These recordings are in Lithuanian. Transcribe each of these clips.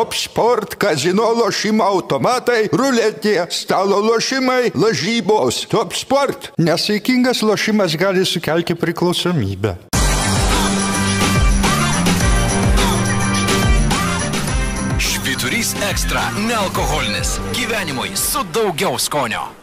Top sport, kazino lošimo automatai, ruletė, stalo lošimai, lažybos. Top sport. Nesaikingas lošimas gali sukelti priklausomybę. Švyturys ekstra - nealkoholinis. Gyvenimui su daugiau skonio.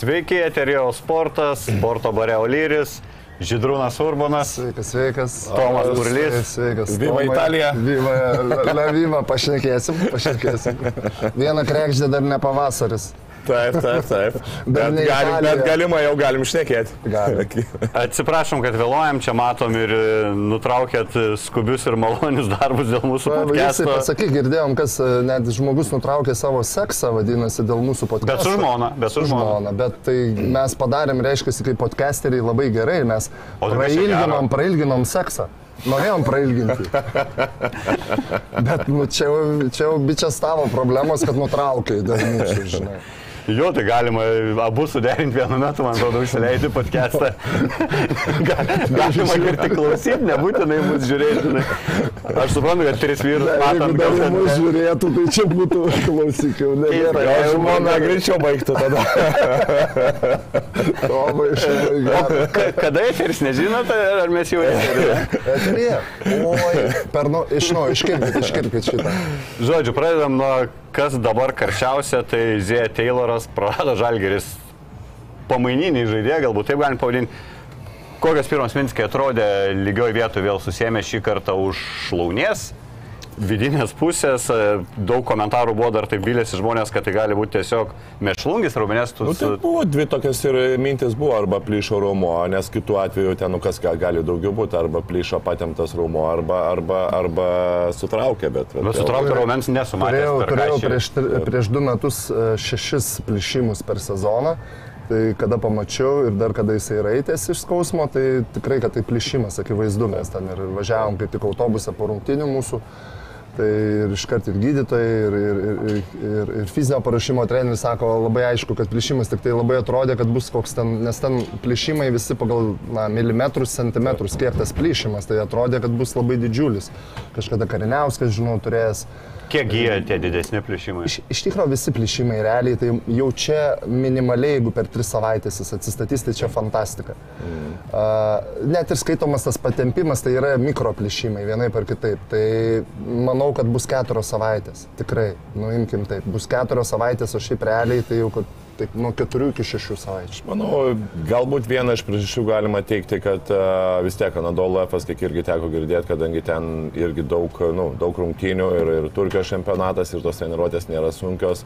Sveiki, eterijo sportas, sporto bare Olyris, Židrūnas Urbanas. Sveikas, sveikas. Tomas Burlys. Sveikas. Viva Tomai. Italija. Viva, la, la viva, pašnekėsim, pašnekėsim. Vieną krekždė dar ne pavasaris. Taip, taip, taip. Dar Bet, galim, bet galima jau galim šnekėti. Galim. Atsiprašom, kad vėluojam, čia matom ir e, nutraukėt e, skubius ir malonius darbus dėl mūsų podcast'o. pasakyk, girdėjom, kas e, net žmogus nutraukė savo seksą, vadinasi, dėl mūsų podcast'o. Bet su žmona, bet su žmona. žmona. Bet tai mes padarėm, reiškia, kaip podcasteriai labai gerai, mes tai prailginom, prailginom seksą. Norėjom prailginti. Bet nu, čia, jau- čia jau bičias tavo problemos, kad nutraukė dėl mūsų, žinai. Jo, tai galima abu suderinti vienu metu, man atrodo, užsileidti podcast'ą. Ga- Galima ir tik klausyti, nebūtinai mūsų žiūrėti. Aš suprantu, kad tris vyrus matom. Jeigu dar mus žiūrėtų, tai čia būtų, klausyk, jau nebėra. Gal žmona greičiau baigtų tada. Tomai, Kada eteris, nežinote, ar mes jau eteryje? Eterija. Oi, per nu, iš nu, iškirpkit, iškirpkit šitą. Žodžiu, pradedam nuo kas dabar karščiausia, tai Zėja Tayloras prarado žalgeris pamaininį žaidėją, galbūt taip galim pavadinti. Kokios pirmos mintis, kai atrodė lygioj vietoje vėl susėmė šį kartą už šlaunies, vidinės pusės, e, daug komentarų buvo dar taip vilėsi žmonės, kad tai gali būti tiesiog mešlungis, raumenės Nu, tai buvo dvi tokias ir mintis buvo, arba plyšo raumo, nes kitų atveju ten, nu kas ga- gali daugiau būti, arba plyšo patemtas raumo, arba, arba, arba sutraukė, bet... Bet sutraukti raumens nesumatė. Turėjau, turėjau prieš, prieš du metus e, šešis plyšimus per sezoną. Tai kada pamačiau ir dar kada jisai raitės iš skausmo, tai tikrai, kad tai plyšimas, akivaizdu, mes ten ir važiavom kaip tik autobusą po rungtinių mūsų. Tai ir iškart ir gydytojai, ir, ir, ir, ir, ir fizinio paruošimo treneris sako labai aišku, kad plyšimas tik tai labai atrodė, kad bus koks ten, nes ten plyšimai visi pagal na, milimetrus, centimetrus, kiek tas plyšimas, tai atrodė, kad bus labai didžiulis. Kažkada Kariniauskas, žinau, turėjęs. Kiek gyja tie didesni pliušimai? Iš, iš tikrųjų visi plyšimai realiai, tai jau čia minimaliai, jeigu per tris savaitės jis atsistatys, tai čia fantastika. Mm. Uh, net ir skaitomas tas patempimas, tai yra mikroplyšimai, vienai par kitaip. Tai manau, kad bus keturios savaitės. Tikrai, nuimkim taip, bus keturios savaitės, o šiaip realiai tai jau kad, taip, nuo keturių iki šešių savaičių. Manau, galbūt viena iš priežasčių galima teikti, kad uh, vis tiek Anadolo F, kiek irgi teko girdėti, kadangi ten irgi daug, nu, daug rungtynių ir, ir Turkijos čempionatas ir tos treniruotės nėra sunkios.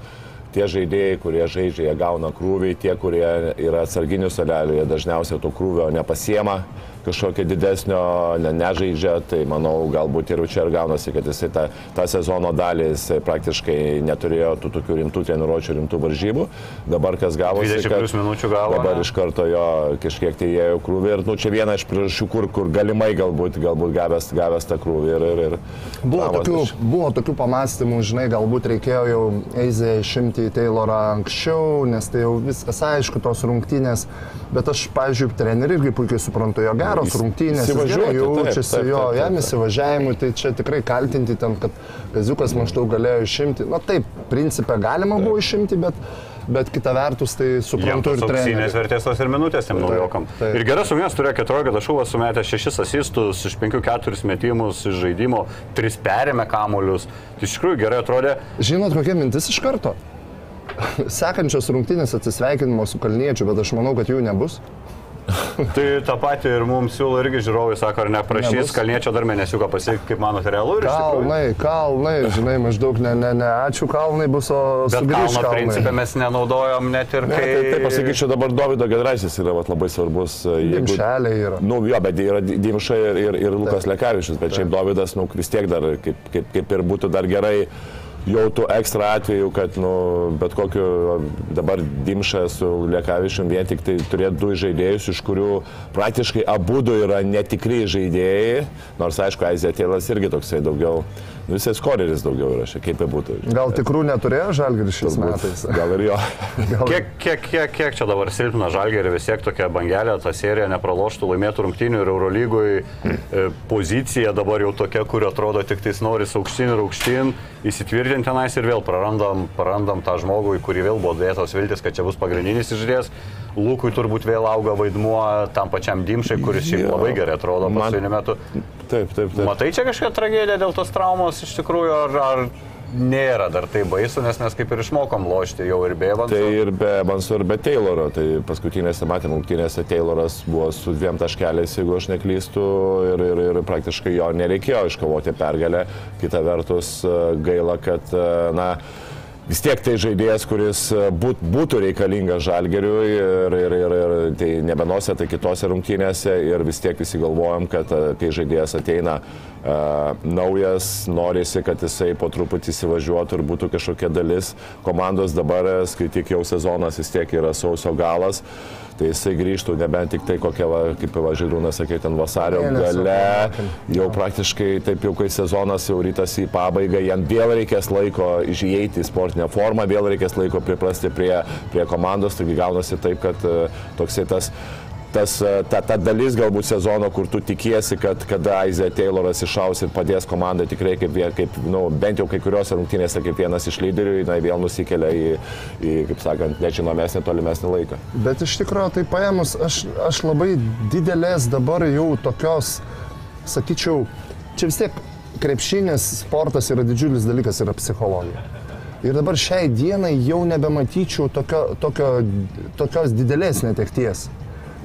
Tie žaidėjai, kurie žaidžia, jie gauna krūvį, tie, kurie yra atsarginių salelių, jie dažniausiai to krūvio nepasiema kažkokio didesnio, ne, nežaidžia, tai manau, galbūt ir čia ir gaunasi, kad jisai tą, tą sezono dalį jisai praktiškai neturėjo tų tokių rimtų treniruočių, rimtų varžybų. Dabar kas gavosi, 20 plius minučių gavo, Dabar ne? iš karto jo kažkiek tai įėjo krūvį ir nu, čia viena iš priežasčių, kur, kur galimai galbūt, galbūt gavęs, gavęs tą krūvį. Ir, ir, ir, Buvo Na, tokių, aš- buvo tokių pamastymų, žinai, galbūt reikėjo jau Eizę išimti į Taylorą anksčiau, nes tai jau viskas aišku, tos rungtynės. Bet aš, pavyzdžiui, trenerių irgi puikiai suprantu, jo geros rungtynės, gerai taip, jaučiasi, taip, jo, taip, jam taip. įsivažiavimui, tai čia tikrai kaltinti ten, kad Kaziukas maždaug galėjo išimti. Na taip, principė galima buvo išimti, bet, bet kita vertus tai Jam suprantu ir auksinės trenerių. vertės tos ir minutės tiem naujokam. taip. Ir geras rungtynės turėjo 14 taškų, sumetė 6 asistus, iš 5-4 metimus iš žaidimo, 3 perėmė kamuolius. Tai Iš tikrųjų gerai atrodė. Žinot, kokia mintis iš karto? Sekančios rungtynės atsisveikinimo su Kalniečiu, bet aš manau, kad jų nebus. Tai tą patį ir mums siūlo irgi žiūrovai, sako, ar neprašys Nebus. kalniečio dar mėnesiuką pasiekti, kaip manote, realu ir iš tikrųjų. Kalnai, kalnai, žinai, maždaug ne, ne, ne, ačiū kalnai bus, o Bet sugrįš kalno kalnai. principę mes nenaudojom net ir Ne, kai... tai, tai pasakyčiau, dabar Davido Gedraisis yra vat, labai svarbus. e, jeigu- Dimšeliai yra. Nu, jo, bet yra Dimša ir, ir, ir Lukas Lekavičius, bet šiaip Davidas, nu, vis tiek dar, kaip, kaip, kaip ir būtų dar gerai jau tų ekstra atvejų, kad nu, bet kokiu dabar Dimša su Lekavičium vien tik tai turėtų du žaidėjus, iš kurių praktiškai abu du yra netikri žaidėjai, nors aišku, Aizėtėlas irgi toksai daugiau, nu, jisai skoreris daugiau yra, šiek kaip bebūtų. Gal tikrų neturėjo žalgiris šiais Turbūt. metais? Gal ir jo. Gal... Kiek, kiek, kiek, kiek čia dabar silpna žalgerį, vis tiek tokia bangelė, ta serija nepraloštų, laimėtų rungtynių ir Eurolygui e, pozicija dabar jau tokia, kur atrodo tik tais noris aukštyn ir aukštyn, įsitvirtinti tenais ir vėl prarandam, prarandam tą žmogų, į kurį vėl buvo dėtos viltis, kad čia bus pagrindinis išdės. Lūkui turbūt vėl auga vaidmuo tam pačiam Dimšai, kuris šiaip Jo. labai gerai atrodo paskutinį metu. Taip, taip, taip. Matai čia kažkokią tragediją dėl tos traumos iš tikrųjų, ar, ar nėra dar tai baisu, nes mes kaip ir išmokom lošti jau ir bėgant. Tai ir be Banso, ir be Tayloro. Tai paskutinėse matymų rungtynėse Tayloras buvo su dviem taškeliais, jeigu aš neklystu, ir, ir, ir praktiškai jo nereikėjo iškovoti pergalę. Kita vertus, e, gaila, kad, e, na, vis tiek tai žaidėjas, kuris e, būt, būtų reikalingas žalgeriui ir, ir, ir, ir tai nebenose, tai kitose rungtynėse ir vis tiek visi galvojam, kad e, kai žaidėjas ateina uh, naujas, norisi, kad jisai po truputį įsivažiuotų ir būtų kažkokia dalis komandos dabar, skaityk jau sezonas vis tiek yra sausio galas. Tai jisai grįžtų nebent tik tai kokia, va, kaip va Žirūnas sakė, ten vasario gale, jau praktiškai taip jau kai sezonas jau rytas į pabaigą, jam vėl reikės laiko išėjti į sportinę formą, vėl reikės laiko priprasti prie, prie komandos, taigi gaunasi taip, kad e, toksai tas tas, e, ta, ta dalis galbūt sezono, kur tu tikiesi, kad kada Aizė Tayloras išaus ir padės komandai tikrai kaip, kaip nu, bent jau kai kuriuose rungtynėse kaip vienas iš lyderių, jinai vėl nusikelia į, į kaip sakant, nežinomesnį, tolimesnį laiką. Bet iš tikrųjų, tai paėmus, aš, aš labai didelės dabar jau tokios, sakyčiau, čia vis tiek krepšinis sportas yra didžiulis dalykas, yra psichologija. Ir dabar šiai dienai jau nebematyčiau tokio, tokio, tokios didelės netekties.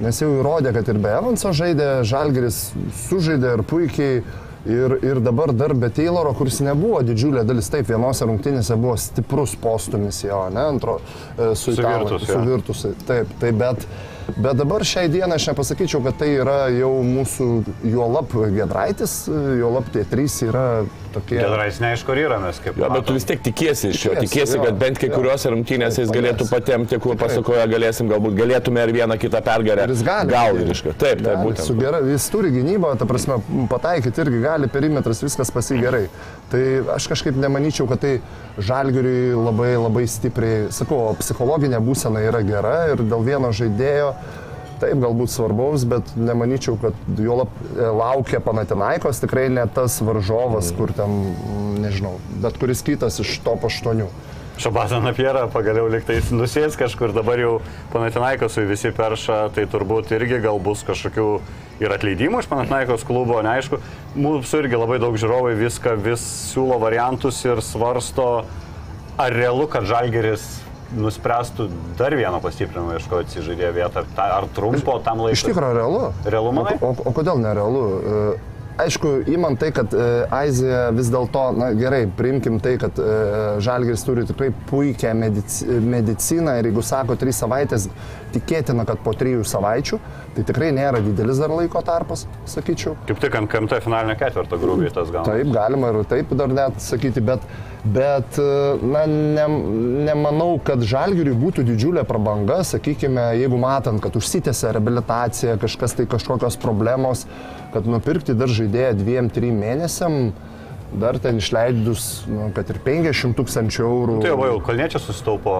Nes jau įrodė, kad ir be Evanso žaidė, Žalgeris sužaidė ir puikiai. Ir, ir dabar dar be Tayloro, kuris nebuvo didžiulė dalis, taip, vienose rungtynėse buvo stiprus postumis jo, ne, antro, e, su Italais, Suvirtus, jo. su virtusi. Taip, taip, bet, bet dabar šiai dienai aš nepasakyčiau, kad tai yra jau mūsų juolap Gedraitis, juolap tie trys yra tokie. Gerais neaišku, kur yra mes kaip. Jo, bet tu vis tiek tikiesi iš jo, Tikiesi, jo, kad bent kai jo. kuriuose rungtynėse jis galėtų patemti, kur pasakoja, galėsim, galbūt galėtume ir vieną kitą pergalę. Ir jis gali. Gal ir iškart. Taip, taip, Gali, Su būtent. gera, jis turi gynybą, ta prasme, pataikyti irgi gali, perimetras, viskas pasi gerai. Tai aš kažkaip nemanyčiau, kad tai žalgiriui labai labai stipriai, sakau, psichologinė būsena yra gera ir dėl vieno žaidėjo. Taip, galbūt svarbaus, bet nemanyčiau, kad jo e, laukia Panatinaikos, tikrai ne tas varžovas, kur ten, nežinau, bet kuris kitas iš top 8. Šabatą Napierą pagaliau liktais nusės kažkur, dabar jau Panatinaikosui visi perša, tai turbūt irgi gal bus kažkokių ir atleidimų iš Panatinaikos klubo, neaišku. Mūsų irgi labai daug žiūrovai viską vis siūlo variantus ir svarsto, ar realu, kad Žalgeris nuspręstų dar vieną pastiprinimą ieškoti žaidėjo vietą, ar, ar trumpo tam laikui. Iš tikrųjų, realu. Realu, manai? O, o, o kodėl nerealu? Aišku, įman tai, kad e, Aizija vis dėlto, na gerai, priimkim tai, kad e, Žalgiris turi tikrai puikią medici, mediciną ir jeigu sako trys savaitės, tikėtina, kad po trijų savaičių, tai tikrai nėra didelis dar laiko tarpas, sakyčiau. Kaip tik ant KMT finalinio ketvirto grubiai tas gauna. Taip, galima ir taip dar net sakyti, bet, bet e, na, ne, nemanau, kad žalgiriui būtų didžiulė prabanga, sakykime, jeigu matant, kad užsitęsia reabilitacija, kažkas tai kažkokios problemos, kad nupirkti dar žaidėją dviem, trim mėnesiam, dar ten išleidus, nu, kad ir 50 tūkstančių eurų. Tai jau, jau Kalniečias susitaupo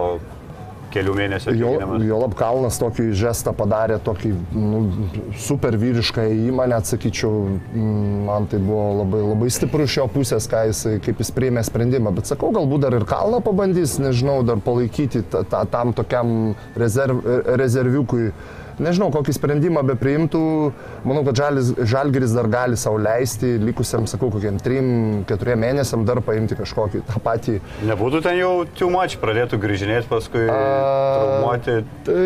kelių mėnesių Jo, jo lab Kalnas tokį žestą padarė, tokį nu, super vyrišką įimą, net sakyčiau, mm, man tai buvo labai, labai stiprus iš jo pusės, jis, kaip jis priėmė sprendimą. Bet sakau, galbūt dar ir Kalną pabandys, nežinau, dar palaikyti ta, ta, tam tokiam rezerv, rezerviukui. Nežinau, kokį sprendimą be priimtų, manau, kad žalis, Žalgiris dar gali savo leisti, likusiam, sakau, kokiam 3-4 mėnesiam dar paimti kažkokį tą patį Nebūtų ten jau too much, pradėtų grįžinėti, paskui traumuoti. Tai,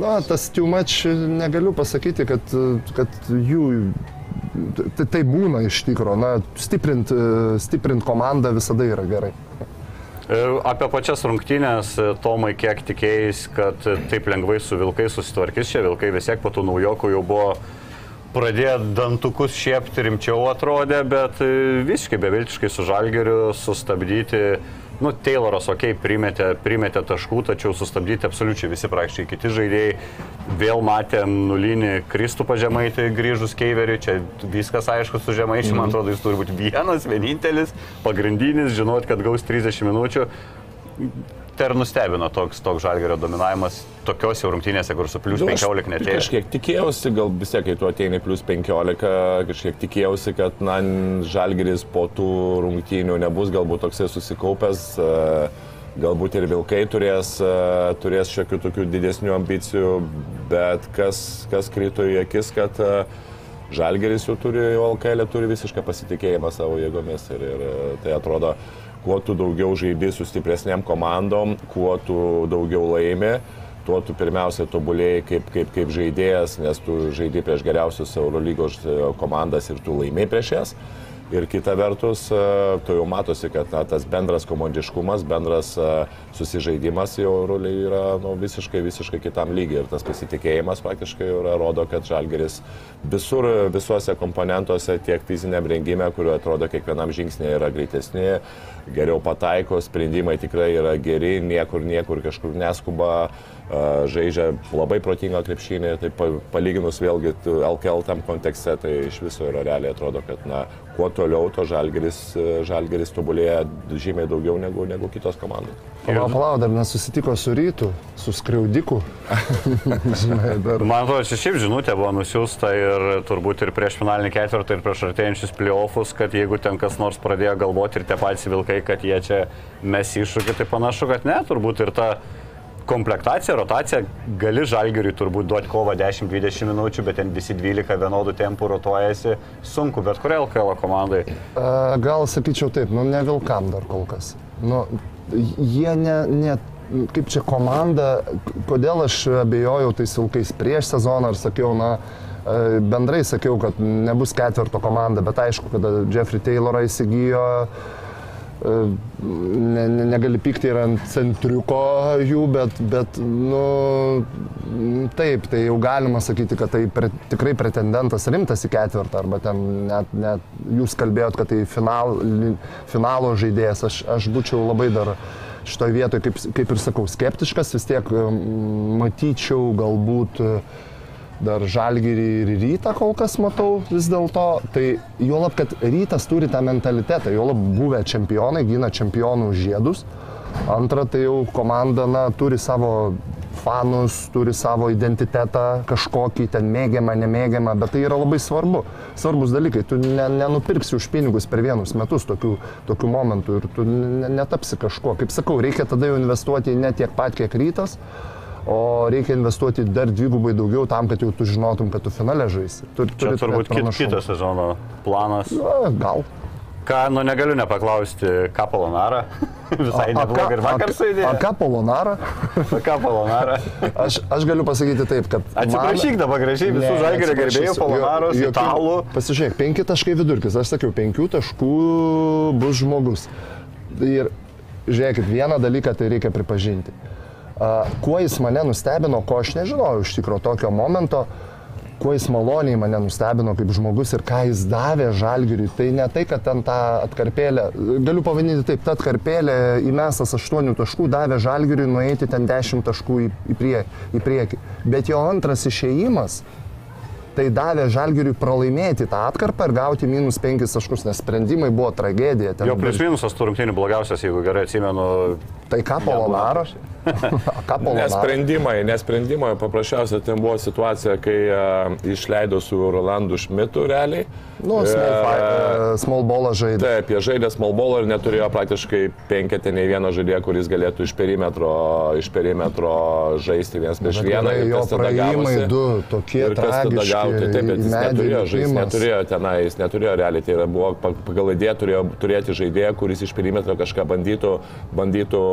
na, tas too much negaliu pasakyti, kad, kad jų tai, tai būna iš tikrųjų. Na, stiprint, stiprint komandą visada yra gerai. E, Apie pačias rungtynės, e, Tomai, kiek tikėjais, kad e, taip lengvai su vilkais susitvarkys, čia vilkai vis tiek po tų naujokų jau buvo pradėję dantukus šiepti rimčiau atrodė, bet visiškai beviltiškai su žalgeriu sustabdyti Nu, Tayloras, okei, okay, primetė, primetė taškų, tačiau sustabdyti absoliučiai visi praktiškai kiti žaidėjai. Vėl matėm nulinį Kristų pažemaitį grįžus Keiveriui, čia viskas aišku su žemaičiu, man atrodo, jis turi būti vienas, vienintelis, pagrindinis, žinot, kad gaus 30 minučių tai ir nustebino toks, toks žalgerio dominavimas tokiuose rungtynėse, kur su plus 15 netėjo. Kažkiek tikėjausi, gal vis tiek, kai tu ateini plus 15, kažkiek tikėjausi, kad na, žalgeris po tų rungtynių nebus galbūt toksai susikaupęs. Galbūt ir Vilkai turės, turės šiokių tokių didesnių ambicijų, bet kas, kas krito į akis, kad Žalgeris jau turi, jau LKL turi visišką pasitikėjimą savo jėgomis ir, ir tai atrodo, kuo tu daugiau žaidži su stipresniam komandom, kuo tu daugiau laimi, tuo tu pirmiausia tobulėjai kaip, kaip, kaip žaidėjas, nes tu žaidži prieš geriausius Eurolygos komandas ir tu laimėjai prieš jas. Ir kita vertus, tu jau matosi, kad na, tas bendras komandiškumas, bendras susižaidimas jau ruliai yra nu, visiškai, visiškai kitam lygiai. Ir tas pasitikėjimas praktiškai yra, rodo, kad Žalgeris visur, visuose komponentuose, tiek fiziniam rengime, kuriuo atrodo kiekvienam žingsnė yra greitesni, geriau pataiko, sprendimai tikrai yra geri, niekur, niekur kažkur neskuba žaidžia labai protingą krepšinį, tai palyginus vėlgi LKL tam kontekste, tai iš viso yra realiai atrodo, kad na, kuo toliau, to žalgeris, žalgeris tobulėja žymiai daugiau negu, negu kitos komandos. Palauk, palauk, dar nesusitiko su rytu, su skriaudiku. Žinai, dar... Man atrodo, čia šiaip žinutė buvo nusiųsta ir turbūt ir prieš finalinį ketvirtą, ir prieš artėjančius playoffus, kad jeigu ten kas nors pradėjo galvoti ir tie patys vilkai, kad jie čia mes iššūkį, tai panašu, kad ne, turbūt ir ta komplektacija, rotacija, gali žalgiriui turbūt duoti kovą 10-20 minučių, bet ten visi 12 vienodų tempų rotuojasi, sunku, bet kuriai LKL komandai. Gal sakyčiau taip, nu ne vilkam dar kol kas. Nu, jie ne, ne, kaip čia komanda, kodėl aš abejojau tais vilkais prieš sezoną ar sakiau, na, bendrai sakiau, kad nebus ketvirto komanda, bet aišku, kada Jeffrey Taylorą įsigijo, ne, ne, negali pykti ir ant centriuko jų, bet, bet nu, taip, tai jau galima sakyti, kad tai pre, tikrai pretendentas rimtas į ketvirtą, arba ten net, net jūs kalbėjot, kad tai final, finalo žaidėjas, aš, aš būčiau labai dar šitoje vietoje, kaip, kaip ir sakau, skeptiškas, vis tiek matyčiau galbūt uh, dar žalgyrį ir rytą kol kas matau vis dėlto. Tai juolab, kad rytas turi tą mentalitetą, juolab buvę čempionai, gina čempionų žiedus. Antra, tai jau komanda na, turi savo fanus, turi savo identitetą, kažkokį ten mėgiamą, nemėgiamą, bet tai yra labai svarbu. Svarbus dalykai. Tu ne, nenupirksi už pinigus per vienus metus tokių, tokių momentų ir tu netapsi kažkuo. Kaip sakau, reikia tada jau investuoti ne tiek pat, kiek rytas, o reikia investuoti dar dvigubai daugiau tam, kad jau tu žinotum, kad tu finale žaisi. Tur, Čia turbūt kit, kito sezono planas. Na, gal. Ką, nu negaliu nepaklausti, ką Polonara. Visai neblogai ir vakar suėdė. A ką Polonara? ką Polonara? aš, aš galiu pasakyti taip, kad... Atsiprašyk man... dabar gražiai visų žalgerio gerbėjų Polonaros, jo, italų. Pasižiūrėk, penki taškai vidurkis. Aš sakiau, penkių taškų bus žmogus. Ir žiūrėkit, vieną dalyką tai reikia pripažinti Kuo jis mane nustebino, ko aš nežinojau iš tikrųjų tokio momento, kuo jis maloniai mane nustebino kaip žmogus ir ką jis davė žalgiriui. Tai ne tai, kad ten tą atkarpėlę, galiu pavadinti taip, ta atkarpėlė įmestas 8 taškų davė žalgiriui nueiti ten 10 taškų į, į, prie, į priekį. Bet jo antras išėjimas tai davė Žalgiriui pralaimėti tą atkarpą ir gauti minus 5 taškus, nes sprendimai buvo tragedija. Jo plius minusas turrungtinių blogiausias, jeigu gerai atsimenu. Tai ką Polonaro? Nesprendimai, nesprendimai, paprasčiausiai ten buvo situacija, kai uh, išleido su Rolandu Šmitu realiai. Nu, small, uh, small ballą žaidė. Taip, jie žaidė small ballą ir neturėjo praktiškai penketę nei vieną žaidėją, kuris galėtų iš perimetro, iš perimetro žaisti vienas prieš vieną. Jo praėjimai du tokie ir kas tada gauti. Taip, bet jis neturėjo žaisti, neturėjo tenai, jis neturėjo realiai. Tai buvo pagal idėją turėjo turėti žaidėją, kuris iš perimetro kažką bandytų, bandytų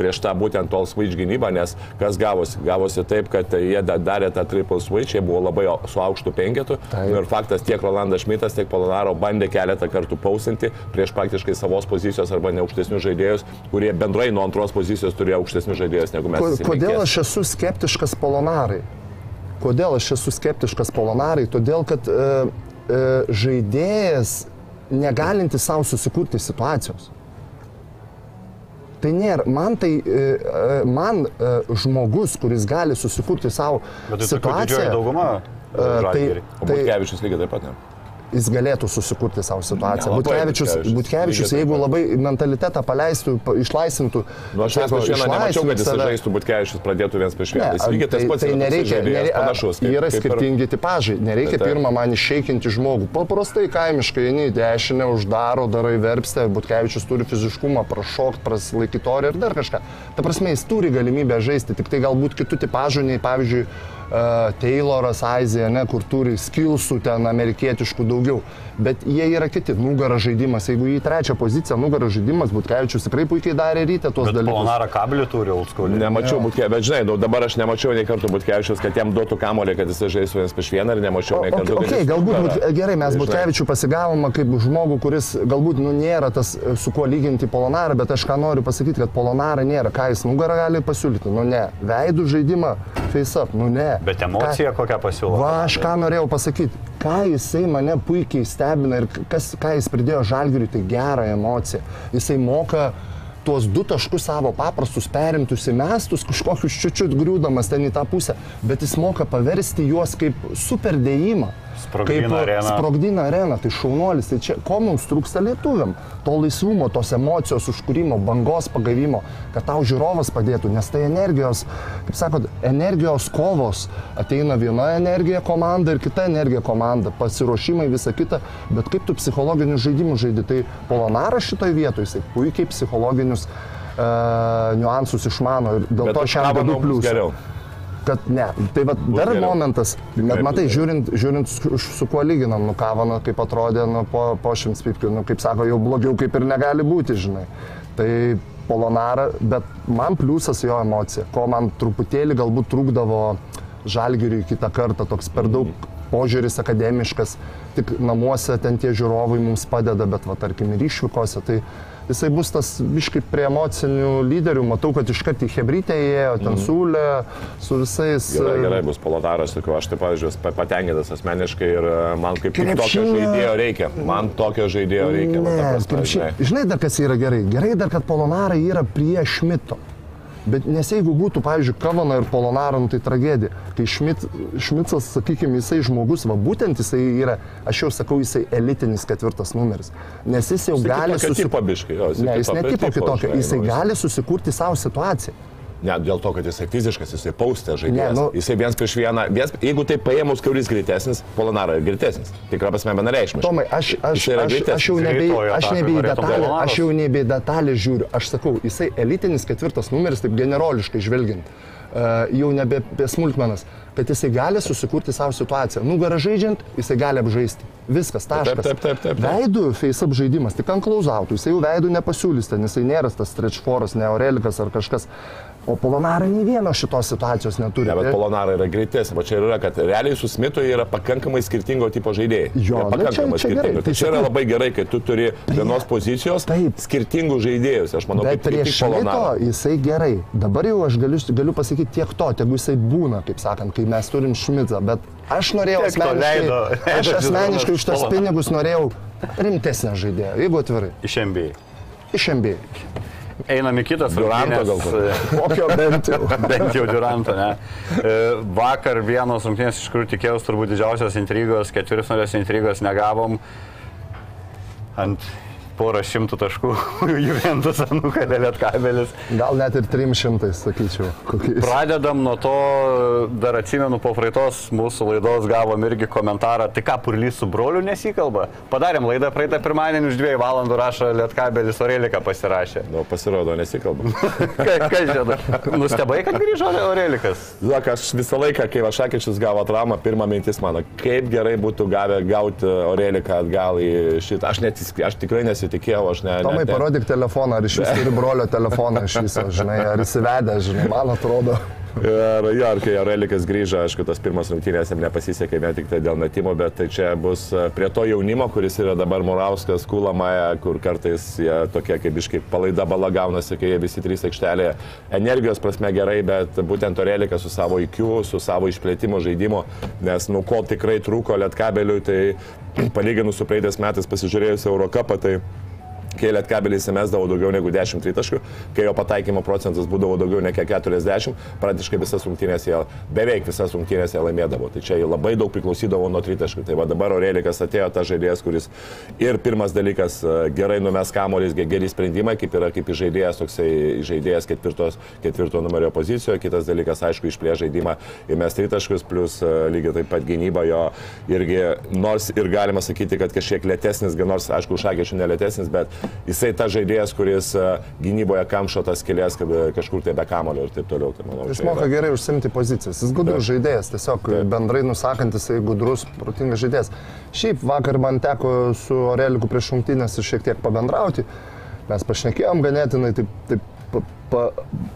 prieš tą būtent tol switch gynybą, nes kas gavosi? Gavosi taip, kad jie darė tą triple switch, jie buvo labai su aukštu penketu. Taip. Ir faktas tiek Rolandas Šmitas, tiek Polonaro bandė keletą kartų pausinti prieš praktiškai savos pozicijos arba neaukštesnius žaidėjus, kurie bendrai nuo antros pozicijos turėjo aukštesnius žaidėjus negu mes. Kodėl aš esu skeptiškas Polonarai? Kodėl aš esu skeptiškas Polonarai? Todėl, kad e, e, žaidėjas negalinti savo susikurti situacijos. Tai nėra, man tai, e, e, man e, žmogus, kuris gali susikurti savo Bet tai situaciją, dauguma. tai, tai Butkevičius lygiai taip pat ne. Jis galėtų susikurti savo situaciją. Butkevičius, Butkevičius. Jeigu labai mentalitetą paleistų, pa- išlaisvintų, Nu, aš sako, vieną nemačiau, kad jis žaistų Butkevičius, pradėtų vienas prieš vieną. Jis lygiai tas tai, pats tai nereikia, nereikia panašus. kaip- yra kaip ir- skirtingi tipažai. Nereikia Taip, taip. pirmą man iššeikinti žmogų. Paprastai kaimiškai eini dešinę, uždaro, darai verpstę, Butkevičius turi fiziškumą, prašokti, prasilaikyti orį ir dar kažką. Ta prasme, jis turi galimybę žaisti, tik tai galbūt kitų tipažų, nei pavyzdžiui Tayloras, Aizija, ne, kur turi skilsų ten amerikietiškų daugiau. Bet jie yra kiti. Nugara žaidimas, jeigu į trečią poziciją nugara žaidimas, Butkevičius tikrai puikiai darė ryte tuos Bet dalykus. Polonara kablį turi school. Nemačiau Butkevičius, bet žinai, nu, dabar aš nemačiau nei kartų Butkevičius, kad jam duotų kamolį, kad jis žaistų vienas prieš vieną ir nemačiau nei kartų. Okay, jis galbūt būt, gerai, mes. Butkevičių pasigavome kaip žmogų, kuris galbūt nu, nėra tas, e, su kuo lyginti Polonarą, bet aš ką noriu pasakyti, kad Polonarą nėra, ką jis nugarą gali pasiūlyti, nu ne, veidų žaidimą, face up, nu ne. Bet emocija kokią pasiūlo. Va, aš ką norėjau pasakyti, ką jisai mane puikiai stebina ir kas, ką jis pridėjo žalgiriui, tai gerą emociją. Jisai moka tuos du taškus savo paprastus perimtus įmestus, kažkokius čiučiut griūdamas ten į tą pusę, bet jis moka paversti juos kaip superdėjimą. Sprogdina areną. Sprogdina areną, tai šaunuolis, tai čia ko mums trūksta lietuviam? To laisvumo, tos emocijos užkūrimo, bangos pagavimo, kad tau žiūrovas padėtų, nes tai energijos, kaip sakot, energijos kovos. Ateina viena energija komanda ir kita energija komanda, pasiruošimai, visa kita, bet kaip tu psichologinius žaidimus žaidži, tai Polonaras šitoje vietoje, jisai puikiai psichologinius uh, niuansus išmano ir dėl Bet to šiam pliusą geriau. Kad ne. Tai va, dar geriau. momentas, bet matai, žiūrint, žiūrint su, su kuo lyginam, nu Kavana kaip atrodė nu, po, po šimts pipkių, nu kaip sako, jau blogiau kaip ir negali būti, žinai. Tai Polonara, bet man pliusas jo emocija, ko man truputėlį galbūt trūkdavo žalgiriui kitą kartą, toks per daug požiūris akademiškas, tik namuose ten tie žiūrovai mums padeda, bet va tarkim ir išvykose, tai jisai bus tas biškai prie emocinių lyderių, matau, kad iškart į Hebrytę įėjo, ten mm. siūlė su visais. Gerai, e, gerai, bus polotaras, sakau, aš taip, pavyzdžiui, patenkintas asmeniškai ir e, man kaip tik tokio žaidėjo reikia. Man tokio žaidėjo reikia. Ne, prasme, žinai. žinai dar kas yra gerai? Gerai dar, kad Polonarai yra prie Šmito. Bet nes jeigu būtų, pavyzdžiui, Kavana ir Polonara, nu, tai tragedija. Kai Šmit, Šmicas, sakykime, jisai žmogus, va būtent jisai yra, aš jau sakau, jisai elitinis ketvirtas numeris. Nes jis jau Jisai gali kitokio susi- tipo biškį, jo, jisai Ne, jis ne kitokio tipo tipo, kitokio, žinai, jisai jis- gali susikurti savo situaciją. Ne, dėl to, kad jisai fiziškas, jisai paustė žaidėjas. Ne, nu- Jisai vienas prieš vieną, vienas, jeigu tai paėmus, kuris greitesnis, Polonara yra greitesnis. Tikra prasme, vienareikšmiškai. Tomai, aš, aš, aš, aš jau nebe, aš nebe į detalę, aš jau nebe į detalę žiūriu. Aš sakau, jisai elitinis ketvirtas numeris, taip generoliškai žvelgiant, uh, jau nebe apie smulkmenas, kad jisai gali susikurti savo situaciją. Nugarą žaidžiant, jisai gali apžaisti. Viskas, taškas. taip, taip, taip, taip. Veidų face-up žaidimas, tik ant klausautų, jisai jau veidų nepasiūlys, ten jisai nėra tas stretch foras, ne Aurelikas ar kažkas. O Polonara nei vieno šitos situacijos neturi. Ne, bet Tai- Polonara yra greitesnis. Va čia yra, kad realiai su Smitu yra pakankamai skirtingo tipo žaidėjai. Jo, Jie nu pakankamai čia- čia gerai. skirtingi. Tai Tai čia yra labai gerai, kai tu turi vienos pozicijos Taip. skirtingų žaidėjus. Aš manau, kaip prieš šito jisai gerai. Dabar jau aš galiu, galiu pasakyti tiek to, tegu jisai būna, kaip sakant, kai mes turim Šmicą. Bet aš norėjau Tiek asmeniškai, leido- aš leido asmeniškai už tos pinigus norėjau rimtesnę žaidėją, jeigu atvirai. Iš MBA. Iš MBA. Einam į kitas rungtynes. Kokio bent jau. Bent jau Duranto, ne. E, Vakar vienos rungtynės, iš kurių tikėjausi turbūt didžiausios intrigos, ketvirtfinalės intrigos negavom. Ant porą šimtų taškų Juventus nukalė Lietkabelis. Gal net ir 300, sakyčiau. Kokiais. Pradedam nuo to, dar atsimenu, po praeitos mūsų laidos gavom irgi komentarą, tai ką purlys su broliu nesikalba. Padarėm laidą praeitą pirmadienį už dviejų valandų rašo Lietkabelis Orelika pasirašė. Nu, pasirodo, nesikalbam. Ka- Kas žinai? Nustebai, kad grįžo Orelikas. Žinok, aš visą laiką, kai Vašakičius gavo traumą, pirma mintis mano, kaip gerai būtų gavę gauti Aureliką atgal į šitą. Aš, net, aš tikrai nesitikėjau, aš ne... Tomai, net, parodyk telefoną, ar iš vis turi brolio telefoną iš viso, žinai, ar įsivedė, žinai, man atrodo. Ir jo, ir kai Aurelikas grįžo, aišku, tas pirmas rungtynės jam nepasisekė vien tik tai dėl metimo, bet tai čia bus e, prie to jaunimo, kuris yra dabar Morauskas, Kulamaja, kur kartais jie tokie kaip iškai palaida bala gaunasi, kai jie visi trys aikštelėje. Energijos prasme gerai, bet būtent Aurelikas su savo IQ, su savo išplėtimo žaidimo, nes nu ko tikrai trūko Lietkabeliui, tai palyginus su praeitais metais pasižiūrėjus Eurocapą, tai kai Lietkabelį įsimesdavo daugiau negu 10 tritaškių, kai jo pataikymo procentas būdavo daugiau negu 40, praktiškai visas rungtynės jie, beveik visas rungtynės jie laimėdavo. Tai čia labai daug priklausydavo nuo tritaškių. Tai va dabar Aurelikas atėjo tas žaidėjas, kuris ir pirmas dalykas e, gerai numes kamuolys, geri sprendimai, kaip yra kaip žaidėjas, toksai žaidėjas ketvirtos, ketvirto numerio pozicijoje, kitas dalykas, aišku, išplė žaidimą įmes tritaškius, plus e, lygiai taip pat gynyba jo irgi, nors ir galima sakyti, kad kažkiek lėtesnis, nors aišku, šagečių nelėtesnis, bet jisai ta žaidėjas, kuris e, gynyboje kamšo tas kelias, kad kažkur tai be kamulio ir taip toliau. Tai manau, jis moka yra... gerai užsimti pozicijas, jis gudrus žaidėjas, tiesiog taip. bendrai nusakantis, jis gudrus, protingas žaidėjas. Šiaip vakar man teko su Oreliku prieš šimtinės ir šiek tiek pabendrauti. Mes pašnekėjom ganėtinai taip, taip pa,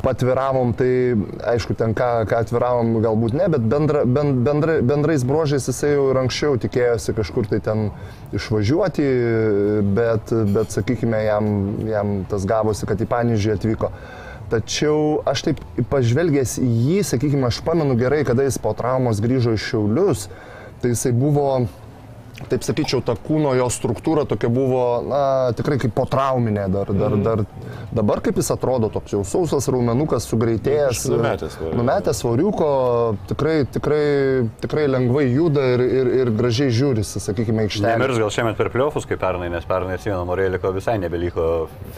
patviravom, tai aišku, ten ką, ką atviravom galbūt ne, bet bendra, bend, bendra, bendrais brožiais jisai jau ir anksčiau tikėjosi kažkur tai ten išvažiuoti, bet, bet sakykime, jam, jam tas gavosi, kad į Panežį atvyko. Tačiau aš taip pažvelgęs į jį, sakykime, aš pamenu gerai, kada jis po traumos grįžo iš Šiaulius, tai jisai buvo taip sakyčiau, ta kūno jo struktūra tokia buvo, na, tikrai kaip po trauminė dar, dar, mm. dar. Dabar kaip jis atrodo, toks jau sausas raumenukas, sugreitėjęs. Numetęs. Numetęs variuko, tikrai, tikrai, tikrai lengvai juda ir, ir, ir gražiai žiūrisi, sakykime, aikštelė. Nemirs gal šiemet per pliofus kaip pernai, nes pernai atsimenu, Morėliko visai nebeliko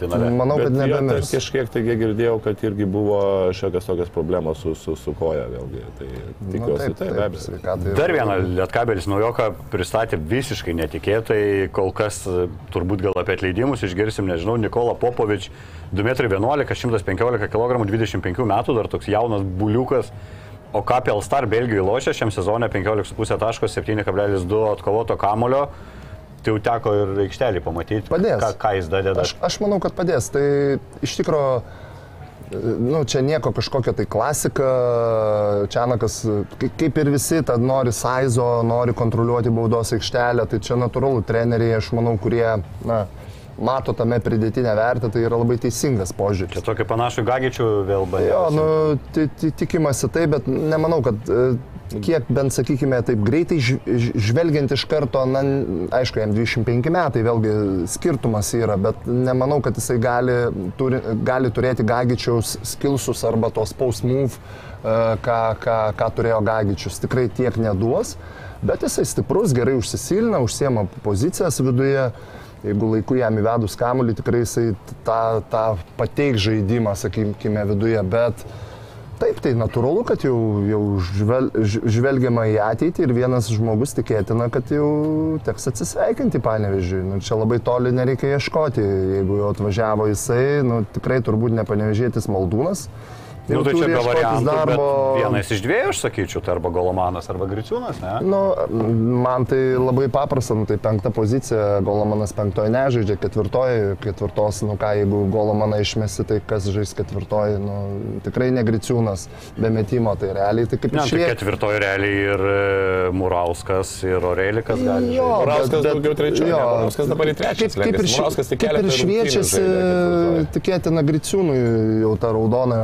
finale. Manau, kad nebemirs. Kažkiek tai girdėjau, kad irgi buvo šiokios tokios problemos su, su, su koja vėlgi. Tai tikiuosi, nu, taip, taip, taip, taip, taip. Dar vieną Lietkabelis naujoką pristatė visiškai netikėtai, kol kas e, turbūt gal apie atleidimus išgirsim, nežinau, Nikola Popovič, 2,11 m, 115 kg, 25 metų, dar toks jaunas buliukas. O KPL Star Belgijoje lošia šiam sezonė 15,5 taško, 7,2 atkovoto kamulio. Tai jau teko ir aikštelį pamatyti, padės. Ką, ką jis dadeda. Aš, aš manau, kad padės. Tai iš tikrųjų nu, čia nieko kažkokia tai klasika, Čianakas, kaip ir visi, tad nori saizo, nori kontroliuoti baudos aikštelę, tai čia natūralu treneriai, aš manau, kurie, na, mato tame pridėtinę vertę, tai yra labai teisingas požiūris. Čia tokį panašų gagičių vėl baigė. Jo, nu, tikimasi tai, bet nemanau, kad e, kiek bent, sakykime, taip greitai žvelgiant iš karto, na, aišku, jam 25 metai, vėlgi skirtumas yra, bet nemanau, kad jisai gali, turi, gali turėti Gagičiaus skilsus arba tos post move, e, ką, ką, ką turėjo Gagičius. Tikrai tiek neduos, bet jisai stiprus, gerai užsisilina, užsiema pozicijas viduje jeigu laiku jam įvedus kamuolį, tikrai jisai tą, tą pateik žaidimą, sakykime, viduje, bet uh, Taip, tai natūralu, kad jau, jau žvel, žvelgiama į ateitį ir vienas žmogus tikėtina, kad jau teks atsisveikinti panevežiui. Nu, čia labai toli nereikia ieškoti. Jeigu jau atvažiavo jisai, nu, tikrai turbūt nepanevežėtis maldūnas. Nu, tai čia be variantų, darbo... vienas iš dviejų, aš sakyčiau, tai arba Golomanas, arba Griciūnas, ne? Nu, man tai labai paprasta, nu, tai penkta pozicija, Golomanas penktoje nežaidžia, ketvirtoje, ketvirtos, nu ką, jeigu Golomaną išmesi, tai kas žais ketvirtoje, nu, tikrai ne Griciūnas, be metimo, tai realiai tai kaip ne, išliek... tai ketvirtoje realiai ir e, Murauskas, ir Orelikas gali. Jo, Murauskas bet, daugiau trečioje, jo, Murauskas dabar į trečią. Kaip, kaip ir, Murauskas tik kaip ir šviečiasi, tikėtina Griciūnui jau tą raudoną